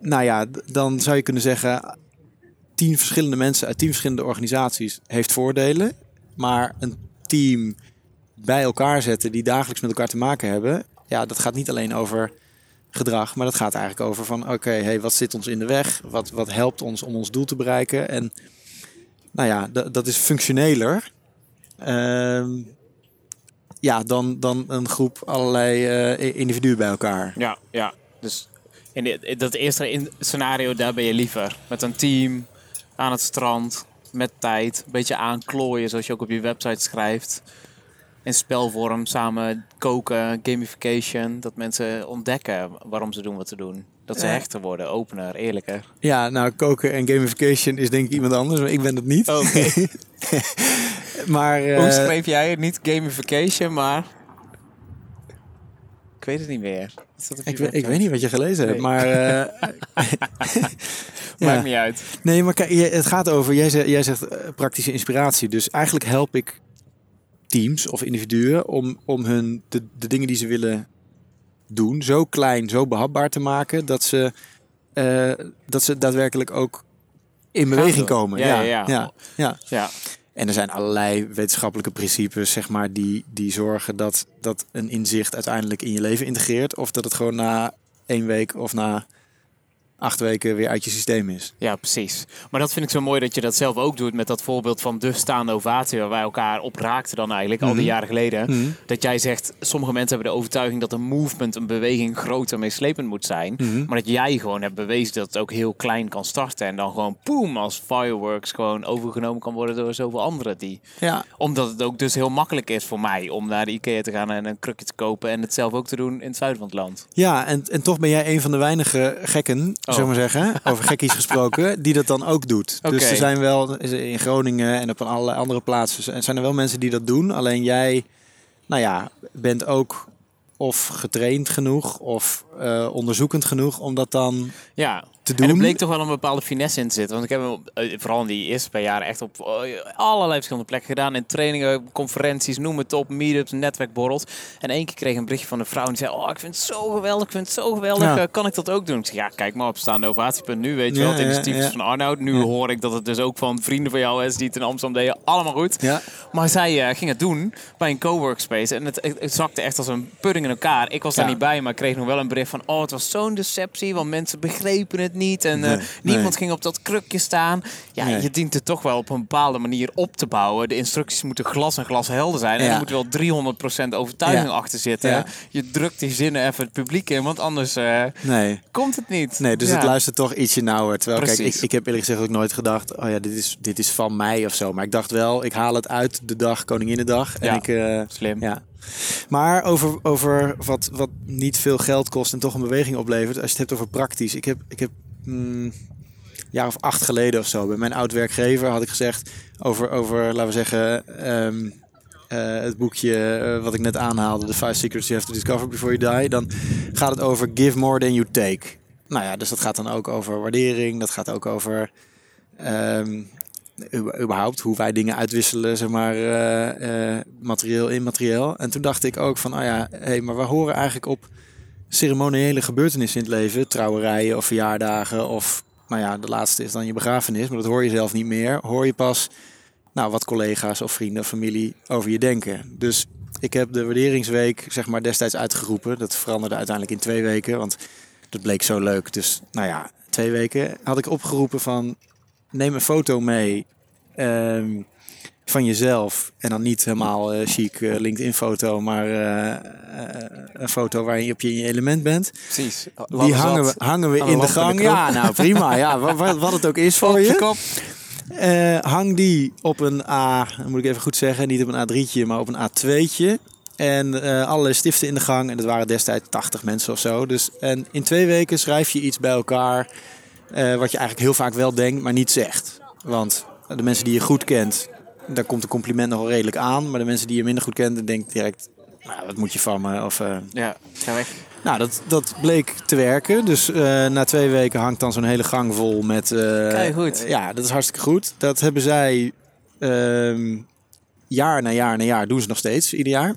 nou ja, dan zou je kunnen zeggen... tien verschillende mensen uit tien verschillende organisaties heeft voordelen. Maar een team bij elkaar zetten die dagelijks met elkaar te maken hebben... ja, dat gaat niet alleen over gedrag, maar dat gaat eigenlijk over van... oké, hey, wat zit ons in de weg? Wat, wat helpt ons om ons doel te bereiken? En nou ja, dat is functioneler... Ehm, ja, dan, dan een groep allerlei eh, individuen bij elkaar. Ja, ja. Dus in, in dat eerste scenario, daar ben je liever. Met een team, aan het strand, met tijd. Een beetje aanklooien, zoals je ook op je website schrijft. In spelvorm, samen koken, gamification. Dat mensen ontdekken waarom ze doen wat ze doen. Dat ze Ja. hechter worden, opener, eerlijker. Ja, nou, koken en gamification is denk ik iemand anders, maar ik ben het niet. Oké. maar eh, Hoe schreef jij het? Niet gamification, maar... Ik weet het niet meer. Ik, weet- ik weet niet wat je gelezen hebt, maar... eh, ja. Maakt niet uit. Nee, maar kijk, het gaat over, jij zegt, jij zegt eh, praktische inspiratie. Dus eigenlijk help ik teams of individuen om, om hun de, de dingen die ze willen doen zo klein, zo behapbaar te maken dat ze, eh, dat ze daadwerkelijk ook in beweging komen. Ja, ja, ja. ja, ja. En er zijn allerlei wetenschappelijke principes, zeg maar, die, die zorgen dat, dat een inzicht uiteindelijk in je leven integreert. Of dat het gewoon na één week of na acht weken weer uit je systeem is. Ja, precies. Maar dat vind ik zo mooi dat je dat zelf ook doet met dat voorbeeld van de staande ovatie waar wij elkaar op raakten dan eigenlijk al die jaren geleden. Dat jij zegt, sommige mensen hebben de overtuiging dat een movement, een beweging groter meeslepend moet zijn. Maar dat jij gewoon hebt bewezen dat het ook heel klein kan starten en dan gewoon poem als fireworks gewoon overgenomen kan worden door zoveel anderen die. Ja, Omdat het ook dus heel makkelijk is voor mij om naar de Ikea te gaan en een krukje te kopen en het zelf ook te doen in het zuiden van het land. ja en, en toch ben jij een van de weinige gekken, Oh. zullen we maar zeggen, over gekkies gesproken, die dat dan ook doet. Dus er zijn wel in Groningen en op allerlei andere plaatsen zijn er wel mensen die dat doen. Alleen jij, nou ja, bent ook of getraind genoeg of eh, onderzoekend genoeg om dat dan Ja, te En doen. er bleek toch wel een bepaalde finesse in te zitten. Want ik heb hem eh, vooral in die eerste paar jaren echt op eh, allerlei verschillende plekken gedaan. In trainingen, conferenties, noem het op, meetups, netwerkborrels. En één keer kreeg ik een berichtje van een vrouw die zei... Oh, ik vind het zo geweldig, ik vind het zo geweldig. Ja. eh, kan ik dat ook doen? Ik ja, kijk maar op staande ovatie.nu, weet je Ja, wel. Het initiatief is ja. van Arnoud. Nu hoor ik dat het dus ook van vrienden van jou is die het in Amsterdam deden. Allemaal goed. Ja. Maar zij ging het doen bij een coworkspace. En het, het, zakte echt als een pudding in elkaar. Ik was daar niet bij, maar ik kreeg nog wel een bericht van... Oh, het was zo'n deceptie, want mensen begrepen het niet. En eh, niemand nee. ging op dat krukje staan. Ja, Nee. je dient het toch wel op een bepaalde manier op te bouwen. De instructies moeten glas en glas helder zijn. En Ja. er moet wel 300% overtuiging Ja. achter zitten. Ja. Je drukt die zinnen even het publiek in, want anders eh, Nee. komt het niet. Nee, dus het luistert toch ietsje nauwer. Terwijl, kijk, Precies. ik, ik heb eerlijk gezegd ook nooit gedacht... oh ja, dit is, dit is van mij of zo. Maar ik dacht wel, ik haal het uit de dag Koninginnedag. En Ja. ik... eh, Slim. ja. Maar over, over wat, wat niet veel geld kost en toch een beweging oplevert... als je het hebt over praktisch. Ik heb, ik heb mm, een jaar of acht geleden of zo... bij mijn oud-werkgever had ik gezegd... over, over laten we zeggen... ehm, eh, het boekje eh, wat ik net aanhaalde, The Five Secrets You Have to Discover Before You Die, dan gaat het over give more than you take. Nou ja, dus dat gaat dan ook over waardering, dat gaat ook over ehm, überhaupt hoe wij dingen uitwisselen, zeg maar, eh, eh, materieel, immaterieel. En toen dacht ik ook van, oh ja, hé, maar we horen eigenlijk op ceremoniële gebeurtenissen in het leven, trouwerijen of verjaardagen of nou ja, de laatste is dan je begrafenis, maar dat hoor je zelf niet meer. Hoor je pas nou, wat collega's of vrienden of familie over je denken. Dus ik heb de waarderingsweek zeg maar destijds uitgeroepen. Dat veranderde uiteindelijk in twee weken, want dat bleek zo leuk. Dus nou ja, twee weken had ik opgeroepen van neem een foto mee ehm, van jezelf. En dan niet helemaal uh, chic uh, LinkedIn-foto, maar uh, een foto waarin je op je element bent. Precies. Die hangen we, hangen we in de gang. De ja, nou prima. Ja, wat, wat het ook is voor je. Kop. hang die op een A, moet ik even goed zeggen, niet op een A3'tje, maar op een A2'tje. En uh, alle stiften in de gang. En dat waren destijds 80 mensen of zo. Dus en in twee weken schrijf je iets bij elkaar. Uh, wat je eigenlijk heel vaak wel denkt, maar niet zegt. Want de mensen die je goed kent, daar komt een compliment nog wel redelijk aan. Maar de mensen die je minder goed kent, denkt direct, nou, wat moet je van me? Of, uh, ja, ga weg. Nou, dat, dat bleek te werken. Dus uh, na twee weken hangt dan zo'n hele gang vol met... Uh, Kijk, goed. ja, dat is hartstikke goed. Dat hebben zij ehm, jaar na jaar na jaar, doen ze nog steeds, ieder jaar.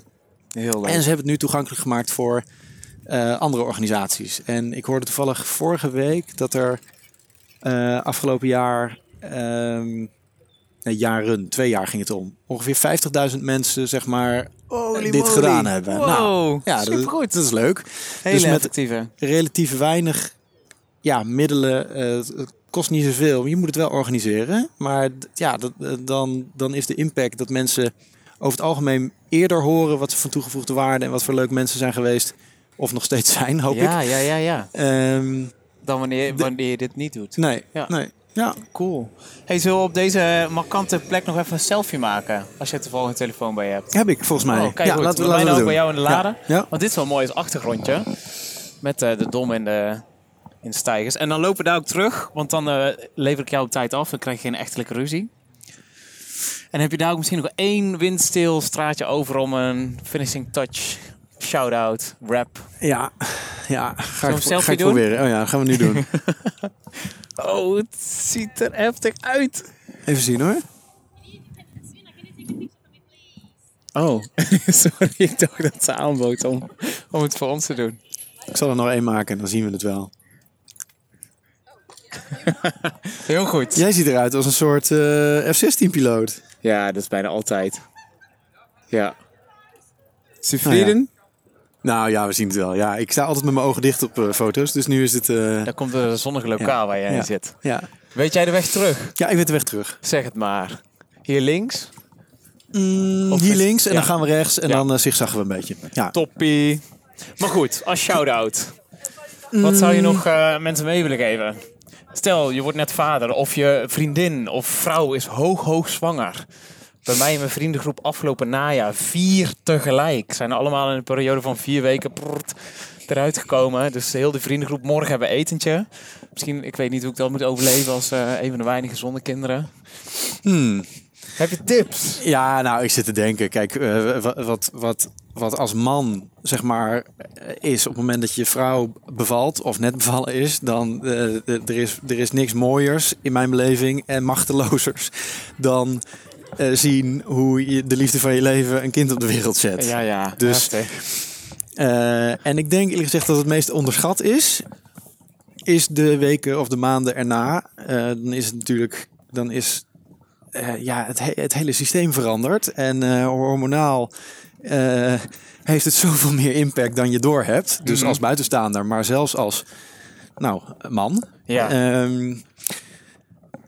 Heel leuk. En ze hebben het nu toegankelijk gemaakt voor andere organisaties. En ik hoorde toevallig vorige week dat er afgelopen jaar... Um, nee, jaren, twee jaar ging het om. Ongeveer 50.000 mensen, zeg maar, Holy dit moly. gedaan hebben. Wow, nou, ja, dat, supergoed. dat is leuk. Hele dus met effectieve. relatief weinig ja, middelen. Uh, het kost niet zoveel. Je moet het wel organiseren. Maar ja, dat, dan, dan is de impact dat mensen over het algemeen eerder horen wat ze van toegevoegde waarde en wat voor leuk mensen zijn geweest. Of nog steeds zijn, hoop ja, ik. Ja, ja, ja. Um, Dan wanneer, wanneer je dit niet doet. Nee, Ja. nee. Ja, Cool. Hey, zullen we op deze markante plek nog even een selfie maken? Als je toevallig een telefoon bij je hebt. heb ik volgens mij. Oh, kijk ja, goed. laten we, laten we ook doen. bij jou in de lade. Ja. ja. Want dit is wel mooi als achtergrondje. Met eh, de dom in de, in de stijgers. En dan lopen we daar ook terug. Want dan eh, lever ik jou op tijd af. Dan krijg je geen echtelijke ruzie. En heb je daar ook misschien nog één windstil straatje over om een finishing touch, shout-out, rap. Ja, ja. Ga ik, ga ik doen? proberen. Oh ja, gaan we nu doen. Oh, het ziet er heftig uit. Even zien hoor. Oh, sorry. Ik dacht dat ze aanbood om, om het voor ons te doen. Ik zal er nog één maken en dan zien we het wel. Heel goed. Jij ziet eruit als een soort eh, F-16-piloot. Ja, dat is bijna altijd. Ja. Tevreden? Nou ja, we zien het wel. Ja, ik sta altijd met mijn ogen dicht op eh, foto's, dus nu is het... eh, Daar komt een zonnige lokaal waar jij in zit. ja. Weet jij de weg terug? ja, ik weet de weg terug. Zeg het maar. Hier links. Mm, hier links en dan gaan we rechts en dan uh, zigzaggen we een beetje. Ja. Toppie. Maar goed, als shout-out. Wat zou je nog mensen mee willen geven? Stel, je wordt net vader of je vriendin of vrouw is hoog, hoog zwanger. Bij mij in mijn vriendengroep afgelopen najaar vier tegelijk. Zijn allemaal in een periode van vier weken eruit gekomen. Dus heel de vriendengroep, morgen hebben etentje. Misschien, ik weet niet hoe ik dat moet overleven als eh, een van de weinige zonder kinderen. Hmm. Heb je tips? Ja, nou, ik zit te denken. Kijk, eh, wa- wat, wat, wat als man, zeg maar, is op het moment dat je vrouw bevalt of net bevallen is, dan eh, er, is, er is niks mooiers in mijn beleving en machtelozers dan eh, zien hoe je de liefde van je leven een kind op de wereld zet. Ja, ja. Dus-. Eh, en ik denk eerlijk gezegd dat het meest onderschat is, is de weken of de maanden erna. Eh, dan is het natuurlijk, dan is ja, het, he- het hele systeem veranderd. En hormonaal heeft het zoveel meer impact dan je doorhebt. Dus Mhm. als buitenstaander, maar zelfs als nou, man. Ja. Ehm,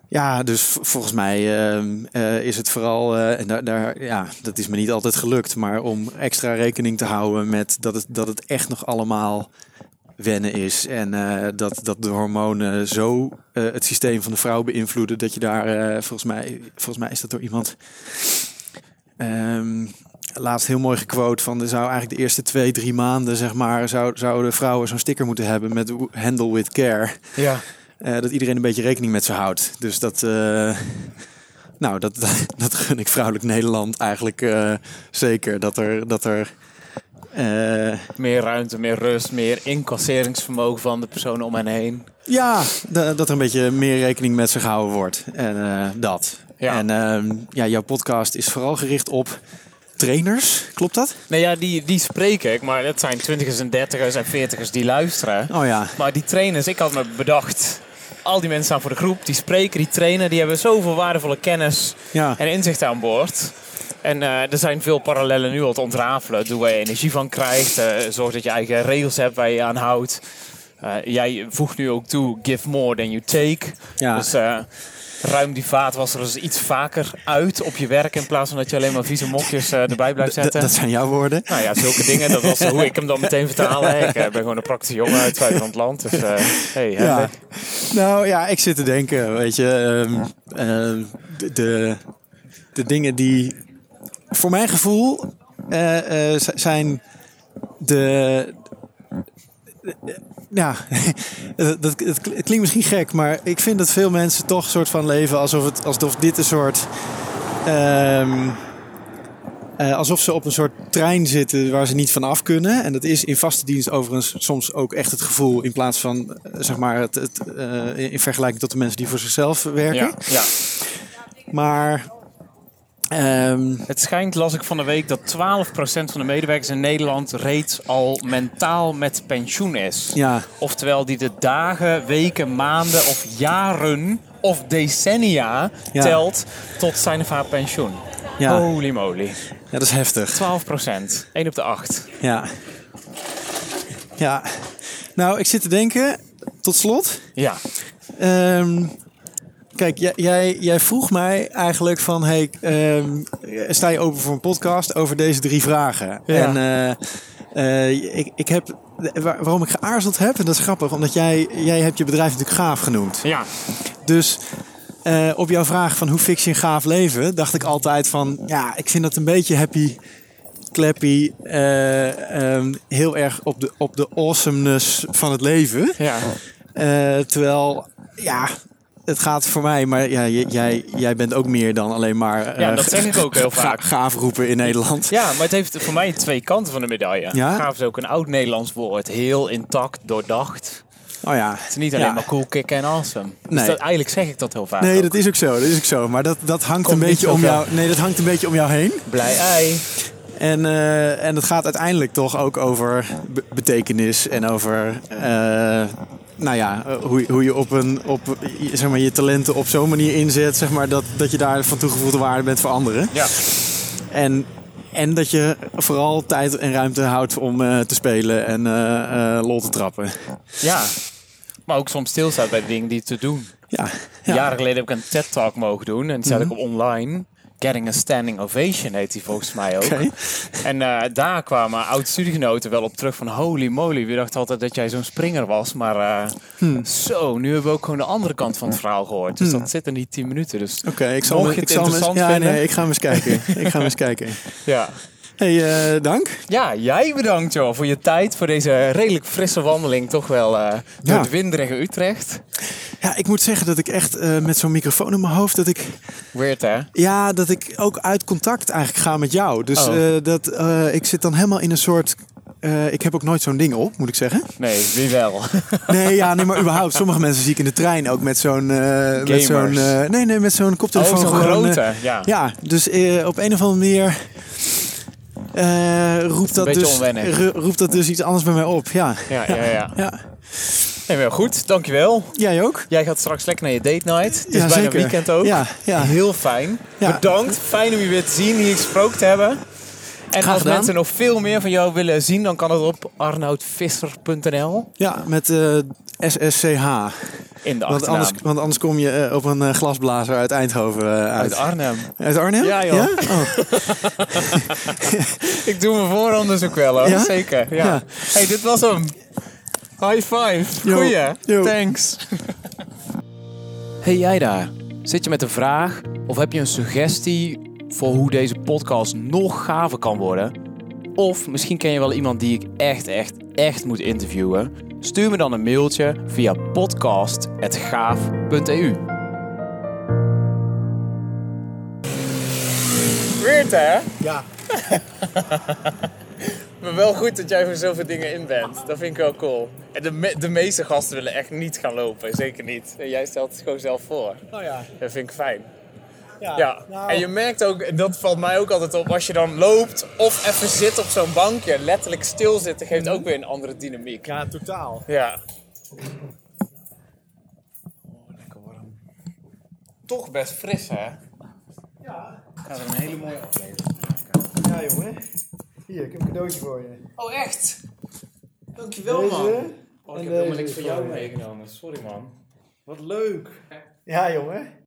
ja, dus volgens mij ehm, eh, is het vooral, eh, en daar, daar, ja, dat is me niet altijd gelukt, maar om extra rekening te houden met dat het, dat het echt nog allemaal wennen is. En eh, dat, dat de hormonen zo het systeem van de vrouw beïnvloeden dat je daar, volgens, mij, volgens mij is dat door iemand ehm, laatst heel mooi gequote van er zou eigenlijk de eerste twee, drie maanden, zeg maar, zou, zouden vrouwen zo'n sticker moeten hebben met handle with care. ja. Eh, dat iedereen een beetje rekening met ze houdt. Dus dat, eh, nou, dat, dat, gun ik vrouwelijk Nederland eigenlijk eh, zeker. Dat er, dat er Meer ruimte, meer rust, meer incasseringsvermogen van de personen om hen heen. ja, da- dat er een beetje meer rekening met ze gehouden wordt. En dat. Ja. En ehm, ja, jouw podcast is vooral gericht op trainers. Klopt dat? Nou ja, die, die spreek ik, maar dat zijn twintigers en dertigers en veertigers die luisteren. Oh ja. Maar die trainers, ik had me bedacht, al die mensen staan voor de groep, die spreken, die trainen, die hebben zoveel waardevolle kennis Ja. en inzicht aan boord. En eh, er zijn veel parallellen nu al te ontrafelen. Doe waar je energie van krijgt. eh, zorg dat je eigen regels hebt waar je je aan houdt. Eh, jij voegt nu ook toe, give more than you take. Ja. Dus ruim die vaat was er dus iets vaker uit op je werk... in plaats van dat je alleen maar vieze mokjes eh, erbij blijft D- zetten. dat zijn jouw woorden. Nou ja, zulke dingen. Dat was hoe ik hem dan meteen vertalen. hè. Ik eh, ben gewoon een praktische jongen uit het land. Dus eh hey, Ja. Nou ja, ik zit te denken, weet je, ehm, ehm, de, de, de dingen die voor mijn gevoel zijn de. Ja, dat, dat, het klinkt misschien gek, maar ik vind dat veel mensen toch een soort van leven alsof, het, alsof dit een soort. ehm, eh, alsof ze op een soort trein zitten waar ze niet van af kunnen. En dat is in vaste dienst overigens soms ook echt het gevoel. In plaats van, eh, zeg maar, het, het, eh, in vergelijking tot de mensen die voor zichzelf werken. Ja, ja. Maar, ehm, Het schijnt, las ik van de week, dat 12% van de medewerkers in Nederland reeds al mentaal met pensioen is. ja, Oftewel die de dagen, weken, maanden of jaren of decennia Ja. telt tot zijn of haar pensioen. ja, Holy moly. ja, dat is heftig. 12%. 1 op de 8. Ja. Ja. Nou, ik zit te denken, tot slot. Ja. Ehm, kijk, jij, jij, jij vroeg mij eigenlijk van... Hey, ehm, sta je open voor een podcast over deze drie vragen? Ja. En eh, eh, ik, ik heb... waar- waarom ik geaarzeld heb, en dat is grappig... omdat jij, jij hebt je bedrijf natuurlijk gaaf genoemd. Ja. Dus eh, op jouw vraag van hoe fix je een gaaf leven... dacht ik altijd van... Ja, ik vind dat een beetje happy... Clappy, eh, ehm, heel erg op de, op de awesomeness van het leven. Ja. Terwijl, ja, het gaat voor mij, maar ja, j- jij, jij bent ook meer dan alleen maar. eh, Ja, dat zeg ik ook heel ga- vaak. gaaf roepen in Nederland. Ja, maar het heeft voor mij twee kanten van de medaille. Ja? Gaaf is ook een oud Nederlands woord. Heel intact, doordacht. Oh ja. Het is niet alleen Ja. maar cool, kick en awesome. Dus Nee. dat, eigenlijk zeg ik dat heel vaak Nee, ook. dat is ook zo. Dat is ook zo. Maar dat, dat hangt Komt een beetje om jou. Nee, dat hangt een beetje om jou heen. Blij ei. En, eh, en het gaat uiteindelijk toch ook over be- betekenis en over. eh, nou ja, eh, hoe, hoe je op een, op, je- zeg maar, je talenten op zo'n manier inzet, zeg maar, dat, dat je daar van toegevoegde waarde bent voor anderen. Ja. En, en dat je vooral tijd en ruimte houdt om eh, te spelen en eh, lol te trappen. ja. Maar ook soms stilstaat bij de dingen die te doen. Ja, ja. Jaren geleden heb ik een TED-talk mogen doen. En die zet Mhm. ik op online. Getting a Standing Ovation heet die volgens mij ook. En eh, daar kwamen oud-studiegenoten wel op terug van... Holy moly, we dachten altijd dat jij zo'n springer was. Maar eh, Hmm. zo, nu hebben we ook gewoon de andere kant van het verhaal gehoord. Dus dat zit er niet 10 minuten. Dus Oké, ik zal, me- ik zal me- ja, vinden? nee, ik ga hem eens kijken. ik ga hem eens kijken. ja. Hey, eh, dank. Ja, jij bedankt joh voor je tijd. Voor deze redelijk frisse wandeling. Toch wel eh, door Ja. het winderige Utrecht. Ja, ik moet zeggen dat ik echt eh, met zo'n microfoon in mijn hoofd dat ik Weird hè? Ja, dat ik ook uit contact eigenlijk ga met jou. Dus Oh. dat, ik zit dan helemaal in een soort... ik heb ook nooit zo'n ding op, moet ik zeggen. Nee, wie wel? Nee, ja, nee, maar überhaupt. Sommige mensen zie ik in de trein ook met zo'n... met zo'n nee, nee, met zo'n koptelefoon. Oh, zo'n grote. ja. ja, dus op een of andere manier... eh, roept, dat dus, roept dat dus iets anders bij mij op. Ja, Ja, ja, ja. ja. Nee, maar goed, dankjewel. Jij ook? Jij gaat straks lekker naar je date night. Het is Ja, bijna zeker. weekend ook. Ja, ja. Heel fijn. Ja. Bedankt. Fijn om je weer te zien, hier gesproken te hebben. En Graag als gedaan. mensen nog veel meer van jou willen zien, dan kan het op arnoudvisser.nl. Ja, met eh, SSCH. In de Want anders, want anders kom je eh, op een eh, glasblazer uit Eindhoven eh, uit. Uit Arnhem. Uit Arnhem? Ja, joh. Oh. Ik doe mijn vooronderzoek wel hoor. Ja? Zeker. Ja. Ja. Hey, dit was hem. High five. Yo. Goeie. Yo. Thanks. Hey jij daar. Zit je met een vraag of heb je een suggestie voor hoe deze podcast nog gaver kan worden? Of misschien ken je wel iemand die ik echt, echt, echt moet interviewen? Stuur me dan een mailtje via podcast.gaaf.eu. Weird hè? Ja. Maar wel goed dat jij voor zoveel dingen in bent. Dat vind ik wel cool. En de, me- de meeste gasten willen echt niet gaan lopen. Zeker niet. En jij stelt het gewoon zelf voor. Oh ja. Dat vind ik fijn. Ja, en je merkt ook, dat valt mij ook altijd op, als je dan loopt of even zit op zo'n bankje, letterlijk stilzitten geeft ook weer een andere dynamiek. Ja, totaal. Ja. Toch best fris, hè? Ja. Gaat er een hele mooie aflevering. Ja, jongen. Hier, ik heb een cadeautje voor je. Oh, echt? Dankjewel, Deze man. Oh, ik heb helemaal niks voor jou meegenomen. Sorry, man. Wat leuk. Ja, jongen.